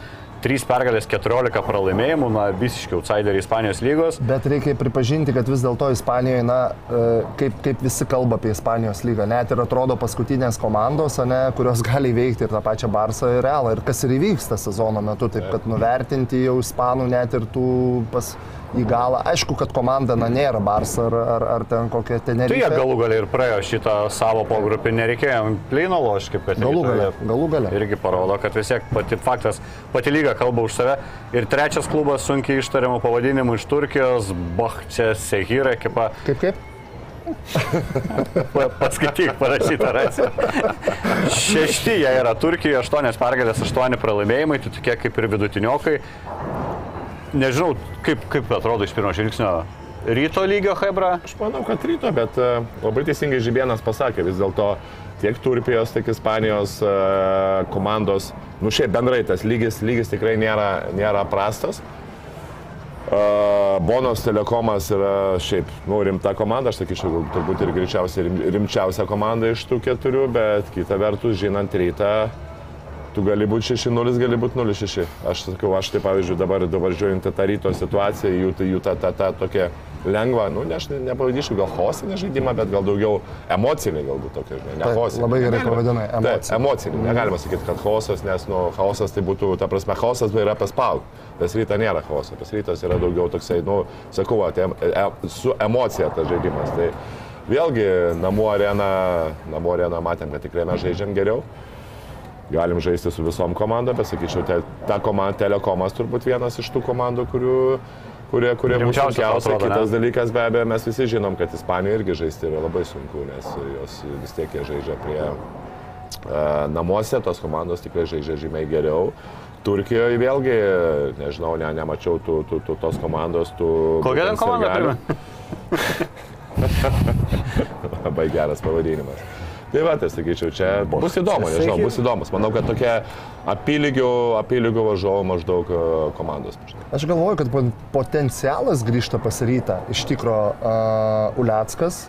3 pergalės, 14 pralaimėjimų, na visiškai outsideriai Ispanijos lygos. Bet reikia pripažinti, kad vis dėlto Ispanijoje, na, e, kaip, kaip visi kalba apie Ispanijos lygą, net ir atrodo paskutinės komandos, ne, kurios gali įveikti ir tą pačią Barsą ir Realą. Ir kas ir įvyksta sezono metu, taip kad nuvertinti jau Ispanų net ir tų pas į galą. Aišku, kad komanda, na, nėra Barsa ar, ar, ar ten kokia Tai Tenerifė. jie galų galiai ir praėjo šitą savo pogrupį, nereikėjo jam pleino lošti, kad Galų gale, galų gale. irgi parodo, kad vis tiek pati faktas, pati lyga kalba už save. Ir trečias klubas sunkiai ištariamų pavadinimų iš Turkijos, Bahčia Sehira ekipa. Kaip kaip? Pa- Paskaityk parašytą raciją. Šešti jie yra Turkijoje, aštuonios pergalės, aštuoni pralaimėjimai, tai tokie kaip ir vidutiniokai. Nežinau, kaip, kaip atrodo iš pirmo žvilgsnio ryto lygio Hebra. Aš manau, kad ryto, bet e, labai teisingai Žibienas pasakė, vis dėlto tiek Turkijos, tiek Ispanijos e, komandos, nu šiaip bendrai tas lygis, lygis tikrai nėra, nėra prastas. E, Bonos telekomas yra šiaip, nu, rimta komanda, aš sakyčiau, turbūt ir greičiausiai rim- rimčiausia komanda iš tų keturių, bet kita vertus, žinant rytą, tu gali būti 6-0, gali būti 0-6. Aš sakau, aš tai pavyzdžiui dabar, dabar žiūrint tą ryto situaciją, jų, jų tą, tą, tą tokią lengvą, nu, ne, aš ne- nepavadinčiau gal hosinį žaidimą, bet gal daugiau emocinį galbūt tokį, žinai, ne hosinį. labai gerai pavadinai, emocinį. emocinį. Negalima sakyti, kad chaosas, nes, nu, chaosas tai būtų, ta prasme, chaosas tai yra paspaud. Pas rytą nėra chaoso, pas rytas yra daugiau toksai, nu, sakau, em, e, su emocija tas žaidimas. Tai vėlgi, namų arena, namų arena matėm, kad tikrai mes žaidžiam geriau. Galim žaisti su visom komandom, bet sakyčiau, te, ta komanda, telekomas turbūt vienas iš tų komandų, kurių, kurie, kurie mums sunkiausia. atrodo, ne? Kitas dalykas, be abejo, mes visi žinom, kad Ispanijoje irgi žaisti yra labai sunku, nes jos vis tiek jie žaidžia prie uh, namuose, tos komandos tikrai žaidžia žymiai geriau. Turkijoje vėlgi, nežinau, ne, nemačiau tų, tų, tų, tos komandos, tų... Kokia ten komanda? Labai geras pavadinimas. Tai va, tai sakyčiau, čia bus įdomu, nežinau, bus įdomus. Manau, kad tokia apylygių, apylygių važiavo maždaug e, komandos. Aš galvoju, kad pot- potencialas grįžta pas rytą. Iš tikro, uh, Uliackas,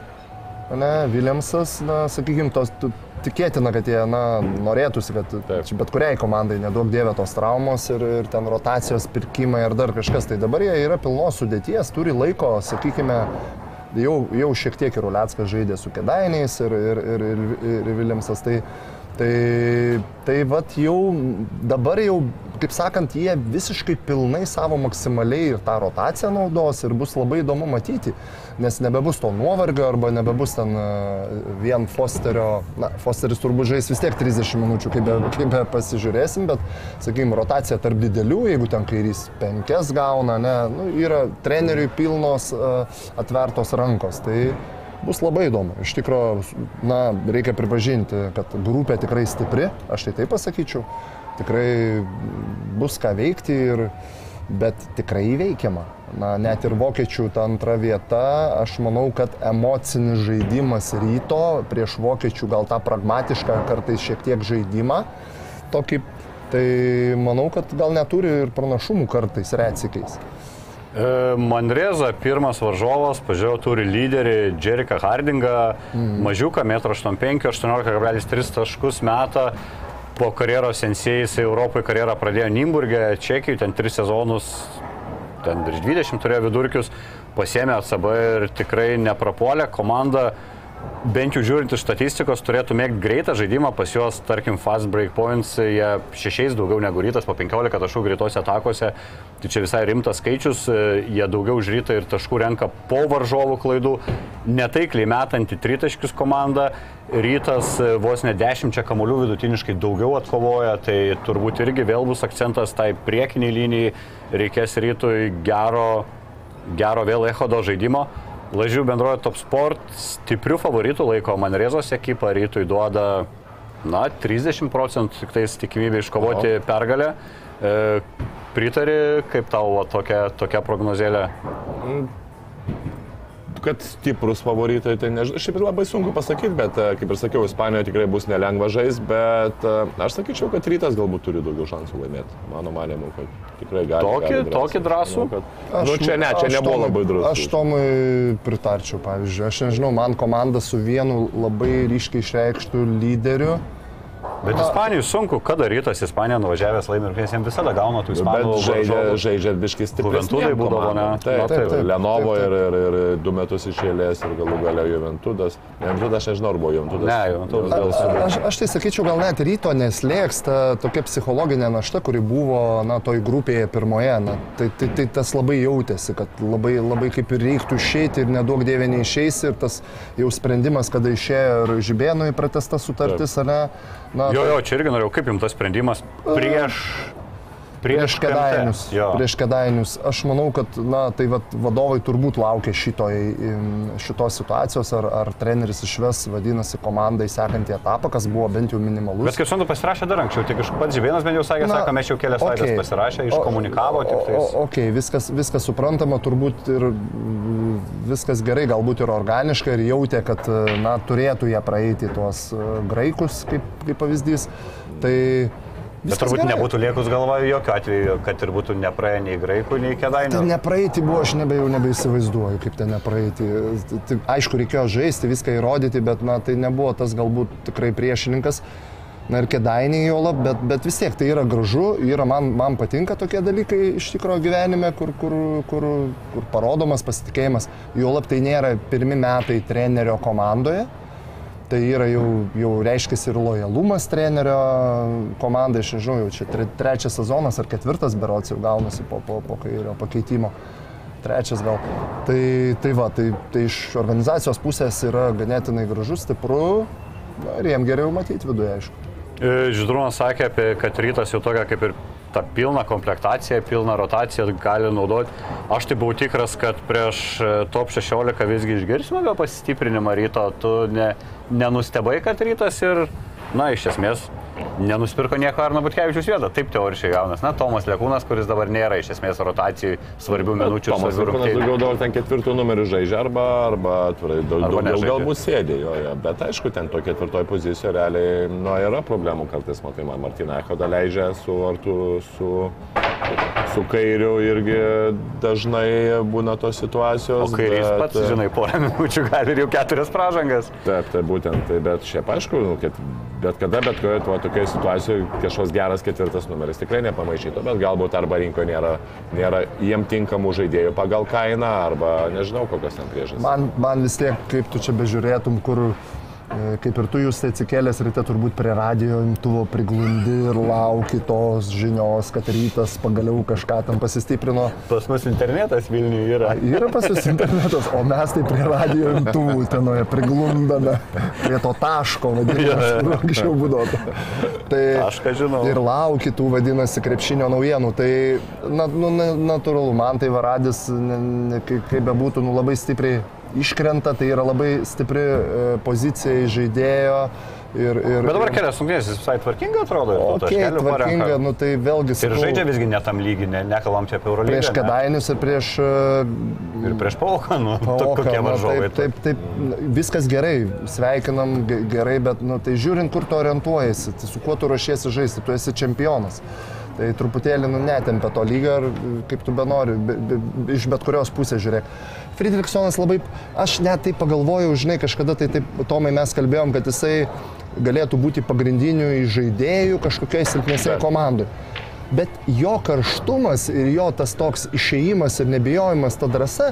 ne, Williamsas, na, sakykime, tos tu- tikėtina, kad jie, na, norėtųsi, kad Taip. bet kuriai komandai nedaug dievė tos traumos ir, ir ten rotacijos pirkimai ar dar kažkas. Tai dabar jie yra pilnos sudėties, turi laiko, sakykime, jau, jau šiek tiek ir Uliackas žaidė su Kedainiais ir, ir, ir, ir, ir Williamsas. Tai, tai, tai vat jau dabar jau, kaip sakant, jie visiškai pilnai savo maksimaliai ir tą rotaciją naudos ir bus labai įdomu matyti, nes nebebus to nuovargio arba nebebus ten e, vien Fosterio, na, Fosteris turbūt žais vis tiek 30 minučių, kaip be, kaip be pasižiūrėsim, bet, sakykime, rotacija tarp didelių, jeigu ten kairys penkias gauna, ne, nu, yra treneriui pilnos e, atvertos rankos. Tai bus labai įdomu. Iš tikrųjų, na, reikia pripažinti, kad grupė tikrai stipri, aš tai taip pasakyčiau. Tikrai bus ką veikti, ir, bet tikrai įveikiama. Na, net ir vokiečių ta antra vieta, aš manau, kad emocinis žaidimas ryto prieš vokiečių gal tą pragmatišką kartais šiek tiek žaidimą, tokį, tai manau, kad gal neturi ir pranašumų kartais retsikiais. E, Manreza, pirmas varžovas, pažiūrėjau, turi lyderį Jeriką Hardingą, mm. mažiuką, 1,85 m, 18,3 taškus metą. Po karjeros sensėjai jisai Europoje karjerą pradėjo Nimburgė, Čekijai, ten 3 sezonus, ten virš 20 turėjo vidurkius, pasėmė ACB ir tikrai neprapuolė. Komanda bent jau žiūrint iš statistikos, turėtų mėgti greitą žaidimą, pas juos, tarkim, fast break points, jie šešiais daugiau negu rytas, po 15 taškų greitose atakose, tai čia visai rimtas skaičius, jie daugiau už rytą ir taškų renka po varžovų klaidų, netaikliai metanti tritaškius komanda, rytas vos ne 10 kamuolių vidutiniškai daugiau atkovoja, tai turbūt irgi vėl bus akcentas tai priekiniai linijai, reikės rytui gero, gero vėl echodo žaidimo. Lažių bendrojo Top Sport stiprių favoritų laiko Manrezos ekipą, rytui duoda, na, 30 procentų tik tais tikimybė iškovoti o. pergalę. E, pritari, kaip tau va, tokia, tokia prognozėlė? Mm kad stiprus favoritai, tai nežinau, šiaip labai sunku pasakyti, bet e, kaip ir sakiau, Ispanijoje tikrai bus nelengva žais, bet e, aš sakyčiau, kad rytas galbūt turi daugiau šansų laimėti. Mano manimu, kad tikrai gali. Tokį, gali drąsų. tokį drąsų? Manau, kad, aš, nu, čia ne, čia nebuvo labai drąsu. Aš Tomui pritarčiau, pavyzdžiui, aš nežinau, man komanda su vienu labai ryškiai išreikštų lyderiu Bet Ispanijai sunku, kada rytas Ispanija nuvažiavęs laimė ir jiems visada gauna tų ispanų. Bet žaidžia, žaidžia biškis stipriai. Juventudai būdavo, ne? Taip, taip, taip, taip, Lenovo taip, taip. Ir, ir, ir du metus išėlės ir galų galia Juventudas. Juventudas, aš nežinau, ar buvo Juventudas. Ne, Juventudas dėl savo. Aš, aš tai sakyčiau, gal net ryto neslėgs ta tokia psichologinė našta, kuri buvo, na, toj grupėje pirmoje. Na, tai, tai, tai tas labai jautėsi, kad labai, labai kaip ir reiktų išeiti ir nedaug dievė neišeis ir tas jau sprendimas, kada išėjo ir Žibėnui pratesta sutartis, ar ne? Na, jo, jo, čia irgi norėjau, kaip jums tas sprendimas? Prieš... Prieš kedainius. Prieš kedainius. Aš manau, kad na, tai vat, vadovai turbūt laukia šitoj, šitos situacijos, ar, ar treneris išves, vadinasi, komandai sekantį etapą, kas buvo bent jau minimalus. Bet kaip suprantu, pasirašė dar anksčiau, tik iš pats Žibėnas bent jau sakė, na, sako, mes jau kelias okay. savaitės pasirašė, iškomunikavo. Ok, viskas, viskas suprantama, turbūt ir viskas gerai, galbūt ir organiškai, ir jautė, kad na, turėtų jie praeiti tuos graikus, kaip, kaip pavyzdys. Tai Bet turbūt gerai. nebūtų liekus galvoju jokių atveju, kad ir būtų nepraėję nei graikų, nei kėdainių. Tai nepraeiti buvo, aš nebe, jau nebeįsivaizduoju, kaip ten nepraeiti. Tai, aišku, reikėjo žaisti, viską įrodyti, bet na, tai nebuvo tas galbūt tikrai priešininkas. Na ir kėdainiai jo lab, bet, bet vis tiek tai yra gražu, yra, man, man patinka tokie dalykai iš tikrųjų gyvenime, kur, kur, kur, kur parodomas pasitikėjimas. Jo lab tai nėra pirmi metai trenerio komandoje Tai yra jau, jau reiškia ir lojalumas trenerio komandai, aš nežinau, jau čia trečias sezonas ar ketvirtas berots jau gaunasi po, po, po kairio pakeitimo. Trečias gal. Tai, tai va, tai, tai iš organizacijos pusės yra ganėtinai gražus, stipru ir jiem geriau matyti viduje, aišku. E, Židrūnas sakė, apie, kad rytas jau tokia kaip ir tą pilną komplektaciją, pilną rotaciją gali naudoti. Aš tai buvau tikras, kad prieš e, top 16 visgi išgirsime apie pasistiprinimą ryto, tu ne, nenustebai, kad rytas ir, na, iš esmės nenusipirko nieko Arno Butkevičius vietą. Taip teoriškai gaunas. Na, Tomas Lekūnas, kuris dabar nėra iš esmės rotacijų svarbių minučių. Tomas Lekūnas daugiau daug ten ketvirtų numerių žaidžia arba, arba atvirai daug, daugiau galbūt sėdė joje. Bet aišku, ten to ketvirtoje pozicijoje realiai nu, yra problemų kartais, matai, man Martina Ekoda leidžia su Artu, su su kairiu irgi dažnai būna tos situacijos. O kairys bet, pats, žinai, porą minučių gali ir jau keturias pražangas. Taip, tai būtent, tai, bet šiaip aišku, nu, kad bet kada, bet kurioje to, tokioje situacijoje kažkoks geras ketvirtas numeris tikrai nepamaišytų, bet galbūt arba rinkoje nėra, nėra jiem tinkamų žaidėjų pagal kainą, arba nežinau kokios ten priežastys. Man, man vis tiek, kaip tu čia bežiūrėtum, kur E, kaip ir tu jūs atsikėlęs ryte turbūt prie radio imtuvo priglundi ir lauki tos žinios, kad rytas pagaliau kažką tam pasistiprino. Pas mus internetas Vilniuje yra. Yra pas jūs internetas, o mes tai prie radio imtuvų tenoje priglundame, prie to taško, vadinasi, anksčiau būdavo. Tai Tašką žinau. Ir lauki tų vadinasi krepšinio naujienų. Tai na, nu, natūralu, man tai varadis, kaip bebūtų, nu, labai stipriai iškrenta, tai yra labai stipri e, pozicija žaidėjo. Ir, ir, Bet dabar kelias sunkinės, jis visai tvarkingai atrodo. Okay, tvarkinga, nu, tai vėlgi. Ir sakau, žaidžia visgi netam lygiai, ne, nekalbam čia apie Eurolygą. Prieš Kedainius ir prieš... E, ir prieš Pauką, nu, kokie nu, varžovai. Taip, taip, taip, viskas gerai, sveikinam gerai, bet nu, tai žiūrint, kur tu orientuojasi, tai su kuo tu ruošiesi žaisti, tu esi čempionas. Tai truputėlį nu, netempia to lygio ir kaip tu benori, be, be, iš bet kurios pusės žiūrėk. Friedrichsonas labai, aš net taip pagalvojau, žinai, kažkada tai taip, Tomai mes kalbėjom, kad jisai galėtų būti pagrindiniu žaidėjų kažkokioje silpnesnėje komandoje. Bet jo karštumas ir jo tas toks išėjimas ir nebijojimas ta drąsa,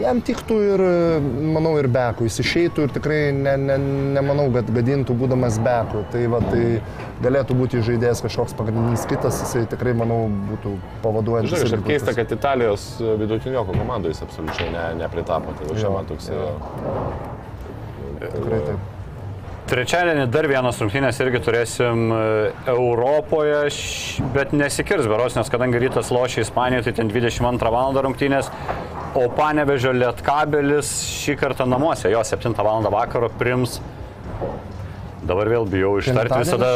jam tiktų ir, manau, ir beku. Jis išeitų ir tikrai ne, ne, nemanau, kad gadintų būdamas beku. Tai, va, tai galėtų būti žaidėjas kažkoks pagrindinis kitas, jisai tikrai, manau, būtų pavaduojantis. Žinai, kažkaip keista, kad Italijos vidutinioko komandai jis absoliučiai ne, nepritapo. Tai čia man toks... jo. e, Tikrai taip. Trečiadienį dar vienas rungtynės irgi turėsim e, Europoje, bet nesikirs beros, nes kadangi rytas lošia Ispanijoje, tai ten 22 val. rungtynės, o Panevežio Lietkabelis šį kartą namuose, jo 7 val. vakaro prims. Dabar vėl bijau ištarti visada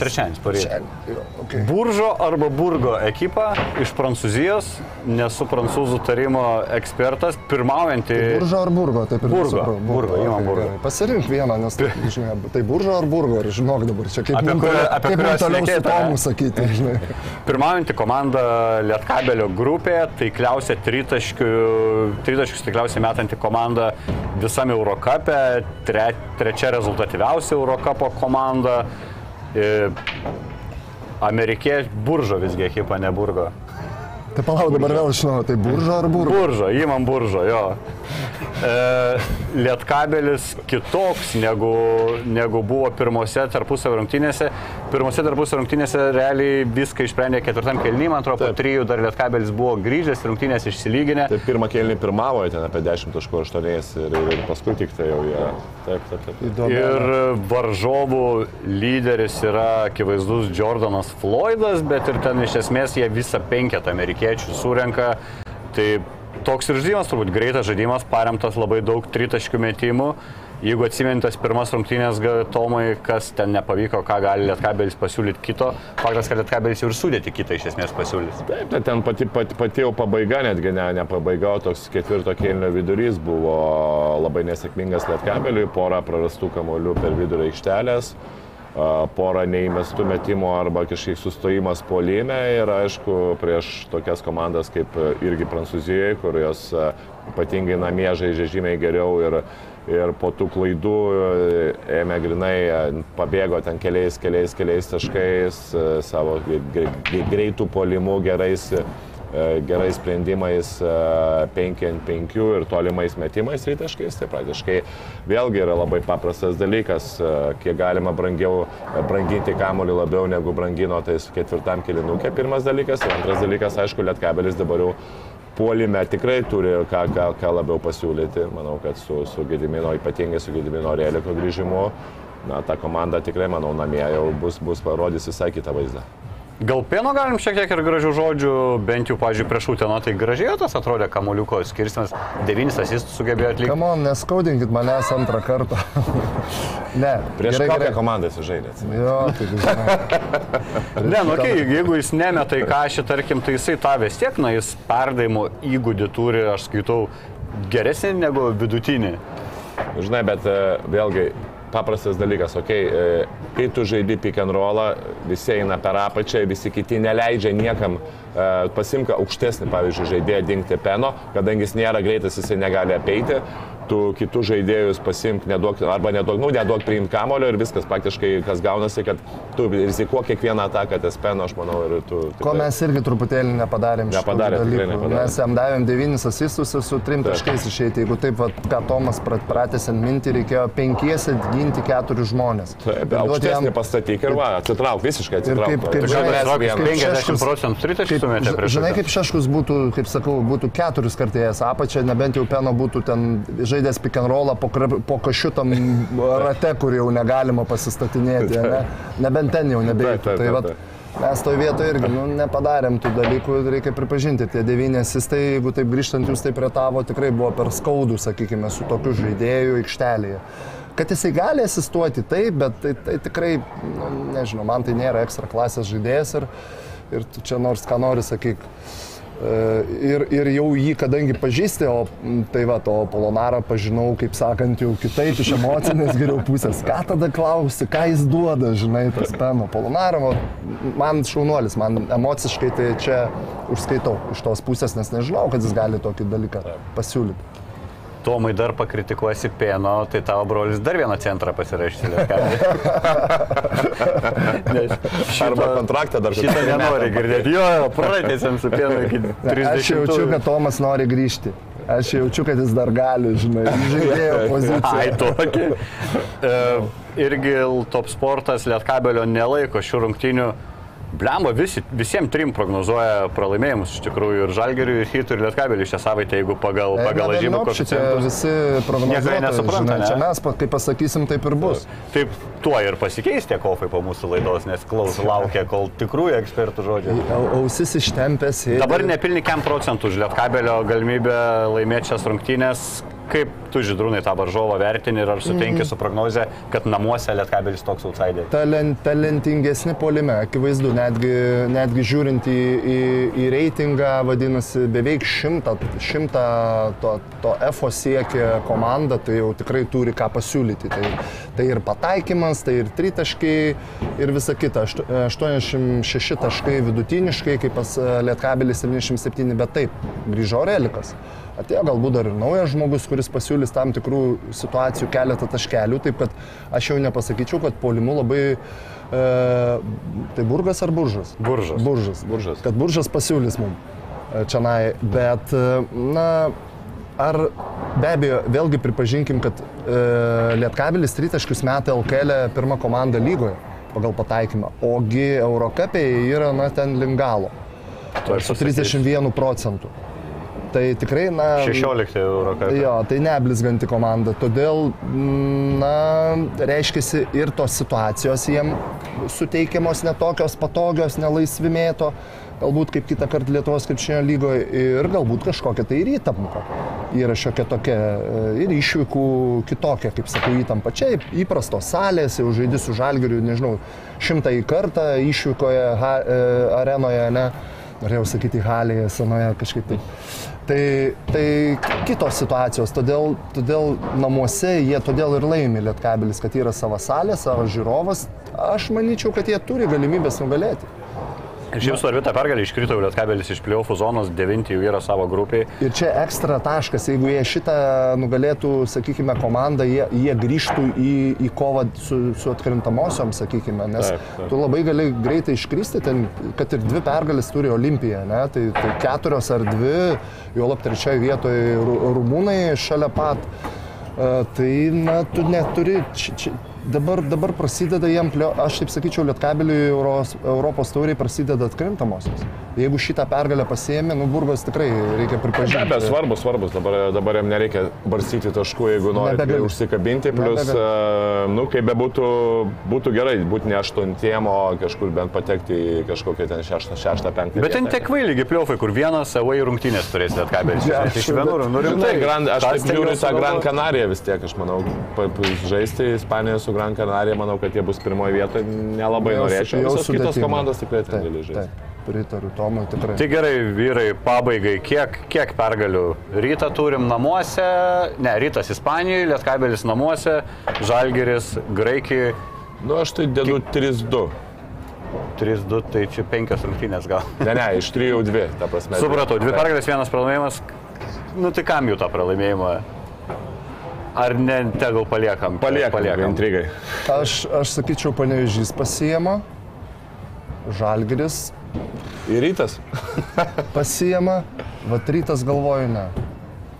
trečiadienis jo, okay. Buržo arba Burgo ekipa iš Prancūzijos, nesu prancūzų tarimo ekspertas, pirmaujanti. Buržo ar burgo, taip ir Burgo, nesupratau. Burgo, imam okei, Burgo. gerai. Pasirink vieną, nes tai, žinai, tai buržo ar burgo, ir žinok dabar, čia kaip Apie kurią- apie kuriuos toliau su tomu sakyti, žinai. Pirmaujanti komanda Lietkabelio grupėje, taikliausia tritaškius taikliausiai metanti komanda visame Eurocape, tre, trečia rezultatyviausia Eurocapo komanda. E, Amerikiečių buržo visgi ekipa, ne burgo. Tai palauk dabar vėl iš naujo, tai buržo ar burgo? Buržo, įmam buržo, jo. E, Lietkabelis kitoks negu, negu buvo pirmose tarpusavio rungtynėse. Pirmose tarpusavio rungtynėse realiai viską išsprendė ketvirtam kelnymą, man atrodo, po trijų dar Lietkabelis buvo grįžęs, rungtynės išsilyginę. Tai pirmą kėlinį pirmavo ten apie 10.8 ir, ir, ir paskui tik tai jau jie. Taip, taip, taip. Įdomu. Ir varžovų lyderis yra akivaizdus Jordanas Floydas, bet ir ten iš esmės jie visą penketą amerikiečių surenka. Tai toks ir žaidimas, turbūt greitas žaidimas, paremtas labai daug tritaškių metimų. Jeigu atsimintas pirmas rungtynės, Tomai, kas ten nepavyko, ką gali Lietkabelis pasiūlyti kito, faktas, kad Lietkabelis ir sudėti kitą iš esmės pasiūlys. Taip, tai ten pati, pati, pati jau pabaiga, netgi ne, ne pabaiga, o toks ketvirto kėlinio vidurys buvo labai nesėkmingas Lietkabeliui, pora prarastų kamolių per vidurį aikštelės, a, pora neįmestų metimų arba kažkiek sustojimas polime ir aišku prieš tokias komandas kaip e, irgi Prancūzijoje, kur jos a, ypatingai namie žaidžia žymiai geriau ir, ir po tų klaidų e, ėmė grinai, e, pabėgo ten keliais, keliais, keliais taškais, e, savo gre- gre- greitų polimų, gerais, e, gerais sprendimais 5 ant 5 ir tolimais metimais rytaškais. Tai praktiškai vėlgi yra labai paprastas dalykas, e, kiek galima brangiau, e, branginti kamuolį labiau negu brangino tais ketvirtam kilinukė. Pirmas dalykas. Ir antras dalykas, aišku, Lietkabelis dabar jau puolime tikrai turi ką, ką, ką labiau pasiūlyti. Manau, kad su, su Gedimino, ypatingai su Gedimino Reliko grįžimu, na, ta komanda tikrai, manau, namie jau bus, bus parodys visai kitą vaizdą. Gal pieno galim šiek tiek ir gražių žodžių, bent jau, pažiūrėjau, prieš Uteno, tai gražiai tas atrodė kamuliuko skirstimas, devynis asistus sugebėjo atlikti. Kamon, neskaudinkit manęs antrą kartą. ne, Prieš gerai, kokią gerai. komandą sužaidėt? Jo, tai žinai. Ne, nu, okay, jeigu jis nemeta į kažį, tarkim, tai jisai tą vis tiek, na, jis perdavimo įgūdį turi, aš skaitau, geresnį negu vidutinį. Žinai, bet e, vėlgi paprastas dalykas, okei, okay, kai tu žaidi pick and rollą, visi eina per apačią, visi kiti neleidžia niekam e, pasimka aukštesnį, pavyzdžiui, žaidėją dingti peno, kadangi jis nėra greitas, jisai negali apeiti, tu kitus žaidėjus pasimk, neduok, arba neduok, nu, neduok priimti kamulio ir viskas praktiškai, kas gaunasi, kad tu rizikuok kiekvieną ataką ties peno, aš manau, ir tu... Ko mes irgi truputėlį nepadarėm. šitų Nepadarė, tikrai dalykų. nepadarė. Mes jam davėm devynis asistus ir su trim taškais išeiti. Jeigu taip, vat, ką Tomas prat- pratęs ant mintį, reikėjo penkiesi ginti keturis žmonės. Taip, Ir aukštesnį jam- pastatyk ir va, atsitrauk, visiškai Ir atsitrauk. kaip- kaip Tu žinai, kaip- kaip 50 Šeškus- procentų tritaškių Kaip, sumetė prieš žinai, kaip Šeškus būtų, kaip sakau, būtų keturis kartėjęs apačią, nebent jau Peno būtų ten žaidęs pick and rollą po, po kašiutam rate, kur jau negalima pasistatinėti, ne? nebent ten jau taip, Tai vat, mes toje vietoje irgi nu, nepadarėm tų dalykų, reikia pripažinti. Tie devyni asistai, jeigu taip grįžtant jūs taip retavo, tikrai buvo per skaudų, sakykime, su tokiu žaidėju aikštelėje. Kad jisai gali asistuoti taip, bet tai, tai tikrai, nu, nežinau, man tai nėra ekstra klasės žaidėjas ir, ir tu čia nors ką nori sakyk. Ir, ir jau jį, kadangi pažįsti, o tai va, to Polonarą pažinau, kaip sakant, jau kitaip iš emocinės geriau pusės. Ką tada klausi, ką jis duoda, žinai, tas peno. Polonarą, va, man šaunuolis, man emociškai tai čia užskaitau iš tos pusės, nes nežinau, kad jis gali tokį dalyką pasiūlyti. Tomai dar pakritikuosi pieno, tai tavo brolis dar vieną centrą pasirašys. Arba kontraktą dar Šitą kokį nenori girdėti. Jo, pratėsim su pienu iki 30. Aš jaučiu, kad Tomas nori grįžti. Aš jaučiu, kad jis dar gali, žinai, žaidėjo Ai, poziciją. tokį. E, irgi top sportas Lietkabelio nelaiko šių rungtynių. Blemba, visi, visiems trim prognozuoja pralaimėjimus iš tikrųjų ir Žalgeriui, ir Hitų, ir Lietkabeliui šią savaitę, jeigu pagal, pagal žymų koeficientus. visi jie nesupranta, ne? čia mes, kaip pasakysim, taip ir bus. Taip, tuo ir pasikeis tie kofai po mūsų laidos, nes klaus laukia, kol tikrųjų ekspertų žodžiai. Au- Ausis ištempęs. sėdi. Dabar nepilni kem procentų už Lietkabelio galimybę laimėti šias rungtynės. Kaip tu, Židrūnai, tą varžovą vertini ir ar sutinki su prognoze, kad namuose Lietkabelis toks outsideris? Talent, talentingesni polime, akivaizdu, netgi, netgi žiūrint į, į, į reitingą, vadinasi, beveik šimtą, šimtą to, to FO siekia komanda, tai jau tikrai turi ką pasiūlyti. Tai, tai ir pataikymas, tai ir tritaškiai, ir visa kita. Aštu- 86 taškai vidutiniškai, kaip pas e, Lietkabelis 77, bet taip, grįžo Relikas. Atėjo galbūt dar ir naujas žmogus, kuris pasiūlys tam tikrų situacijų keletą taškelių, taip kad aš jau nepasakyčiau, kad polimu labai... E, tai burgas ar buržas? Buržas. Buržas. Buržas. Kad buržas pasiūlys mums čia nai, bet, e, na, ar be abejo, vėlgi pripažinkim, kad e, Lietkabilis tritaškius metė LKL pirmą komandą lygoje pagal pataikymą, ogi Eurocapėje yra, na, ten lingalo su pasakysiu. 31 procentų. Tai tikrai, na... 16 euro. kad- Jo, tai neblizganti komanda. Todėl, na, reiškia ir tos situacijos jiem suteikiamos netokios patogios, nelaisvimėto, galbūt kaip kitą kartą Lietuvos krepšinio lygoje ir galbūt kažkokia tai ir įtampa. Yra šiokia tokia e, ir išvykų kitokia, kaip sakau, įtampa. Čia įprastos salės, jau žaidži su žalgiriu, nežinau, šimtąjį kartą išvykoje ha, e, arenoje, ne. Norėjau sakyti halėje, senoje kažkaip taip. Tai, tai kitos situacijos, todėl, todėl namuose jie todėl ir laimi Lietkabelis, kad yra savo salė, savo žiūrovas. Aš manyčiau, kad jie turi galimybės nugalėti. Šiaip svarbi ta pergalė, iškrito Lietkabelis iš pliaufų zonos, 9 jau yra savo grupiai. Ir čia ekstra taškas, jeigu jie šitą nugalėtų, sakykime, komandą, jie, jie grįžtų į, į kovą su, su atkrintamosiom, sakykime, nes Taip, taip. tu labai gali greitai iškristi, ten, kad ir dvi pergalės turi Olimpija, ne? tai, tai keturios ar dvi, jo lab trečioje vietoje ru- rumūnai šalia pat. E, Tai, na, tu neturi, čia, čia, dabar, dabar prasideda plio, aš taip sakyčiau, Lietkabeliui Euros, Europos tauriai prasideda atkrintamosios. Jeigu šitą pergalę pasiemi, nu, Burgos tikrai reikia Be pripažinti. abejo, svarbus, svarbus. Dabar, dabar jam nereikia barstyti taškų, jeigu nori Nebegali. užsikabinti. Plus, Nebegali. e, nu, kaip bebūtų, būtų gerai, būtų ne aštuntiem, o kažkur bent patekti į kažkokią ten šeštą, šeštą, penktą. Bet ten tiek kvailiai pliaufai, kur vienas savo į rungtynės turės Lietkabelis. Ja, Iš vienur, nu Nu, rimtai. tai Grand, aš taip žiūriu tą Gran. Canariją vis tiek, aš manau, žaisti Ispanijoje su Gran Canarija, manau, kad jie bus pirmoje vietoje, nelabai Jau su- norėčiau. jau Visos kitos sudėtinga. komandos tikrai ten gali Taip, žaisti. pritariu Tomui tikrai. Tai gerai, vyrai, pabaigai, kiek, kiek pergalių? Rytą turim namuose, ne, rytas Ispanijoje, Lietkabelis namuose, Žalgeris, Graikijoje. Nu, aš tai dedu 3-2. 3-2, tai čia penkios rungtynės gal. Ne, ne, iš 3-2, ta prasme. Supratau, dvi Taip. pergalės, vienas pralaimėjimas. Nu tai kam jų tą pralaimėjimą? Ar ne, tegul paliekam? Paliekam, paliekam. intrigai. Aš, aš sakyčiau, panevežys pasiema, Žalgiris Ir rytas. pasiema, va rytas galvoju ne.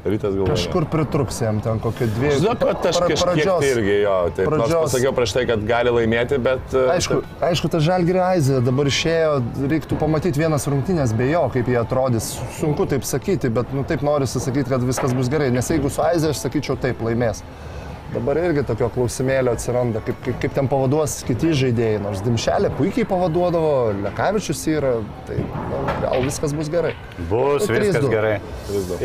Rytas galvoju. Kažkur pritruks jam ten kokie dviejų. Žinok, kad aš kažkiek pradžios- tai irgi jo, nors pradžios- pasakiau prieš tai, kad gali laimėti, bet... e, Aišku, aišku, ta žalgirio aizė dabar išėjo, reiktų pamatyti vienas rungtynės be jo, kaip jie atrodys. Sunku taip sakyti, bet nu, taip norisi sakyti, kad viskas bus gerai. Nes jeigu su aizė, aš sakyčiau taip, laimės. Dabar irgi tokio klausimėlio atsiranda, kaip, kaip, kaip ten pavaduos kiti žaidėjai, nors Dimšelė puikiai pavaduodavo, Lekavičius yra, tai nu, gal viskas bus gerai. Bus Tai viskas 3-2. gerai.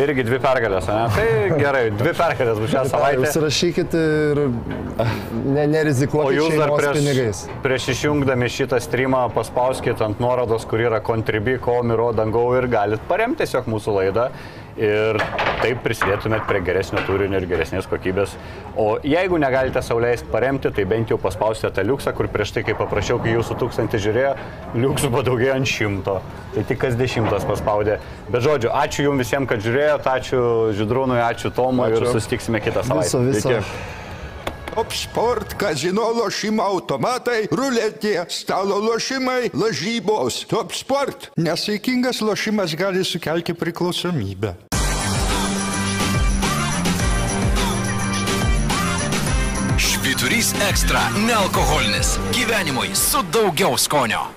Irgi dvi pergalės, ne? Tai gerai, dvi pergalės bus šią savaitę. Užsirašykit ir ne, O nerizikuokit jūs dar prieš, pinigais. prieš išjungdami šitą streamą paspauskite ant nuorodos, kur yra Contribui, Komiro, Dangau ir galit paremti tiesiog mūsų laidą ir taip prisidėtumėt prie geresnio turinio ir geresnės kokybės. O jeigu negalite sauliaisti paremti, tai bent jau paspausite tą liuksą, kur prieš tai, kai paprašiau, kai jūsų tūkstantį žiūrėjo, liuksų padaugėjo ant šimto. Tai tik kas dešimtas paspaudė. Bet žodžiu, ačiū jums visiems, kad žiūrėjote, ačiū Židrūnui, ačiū Tomui ir Ačiū. susitiksime kitą savaitę. Viso, viso. Iki. Top sport, kazino lošimo automatai, ruletė, stalo lošimai, lažybos. Top sport. Nesaikingas lošimas gali sukelti priklausomybę. Švyturys ekstra - nealkoholinis. Gyvenimui su daugiau skonio.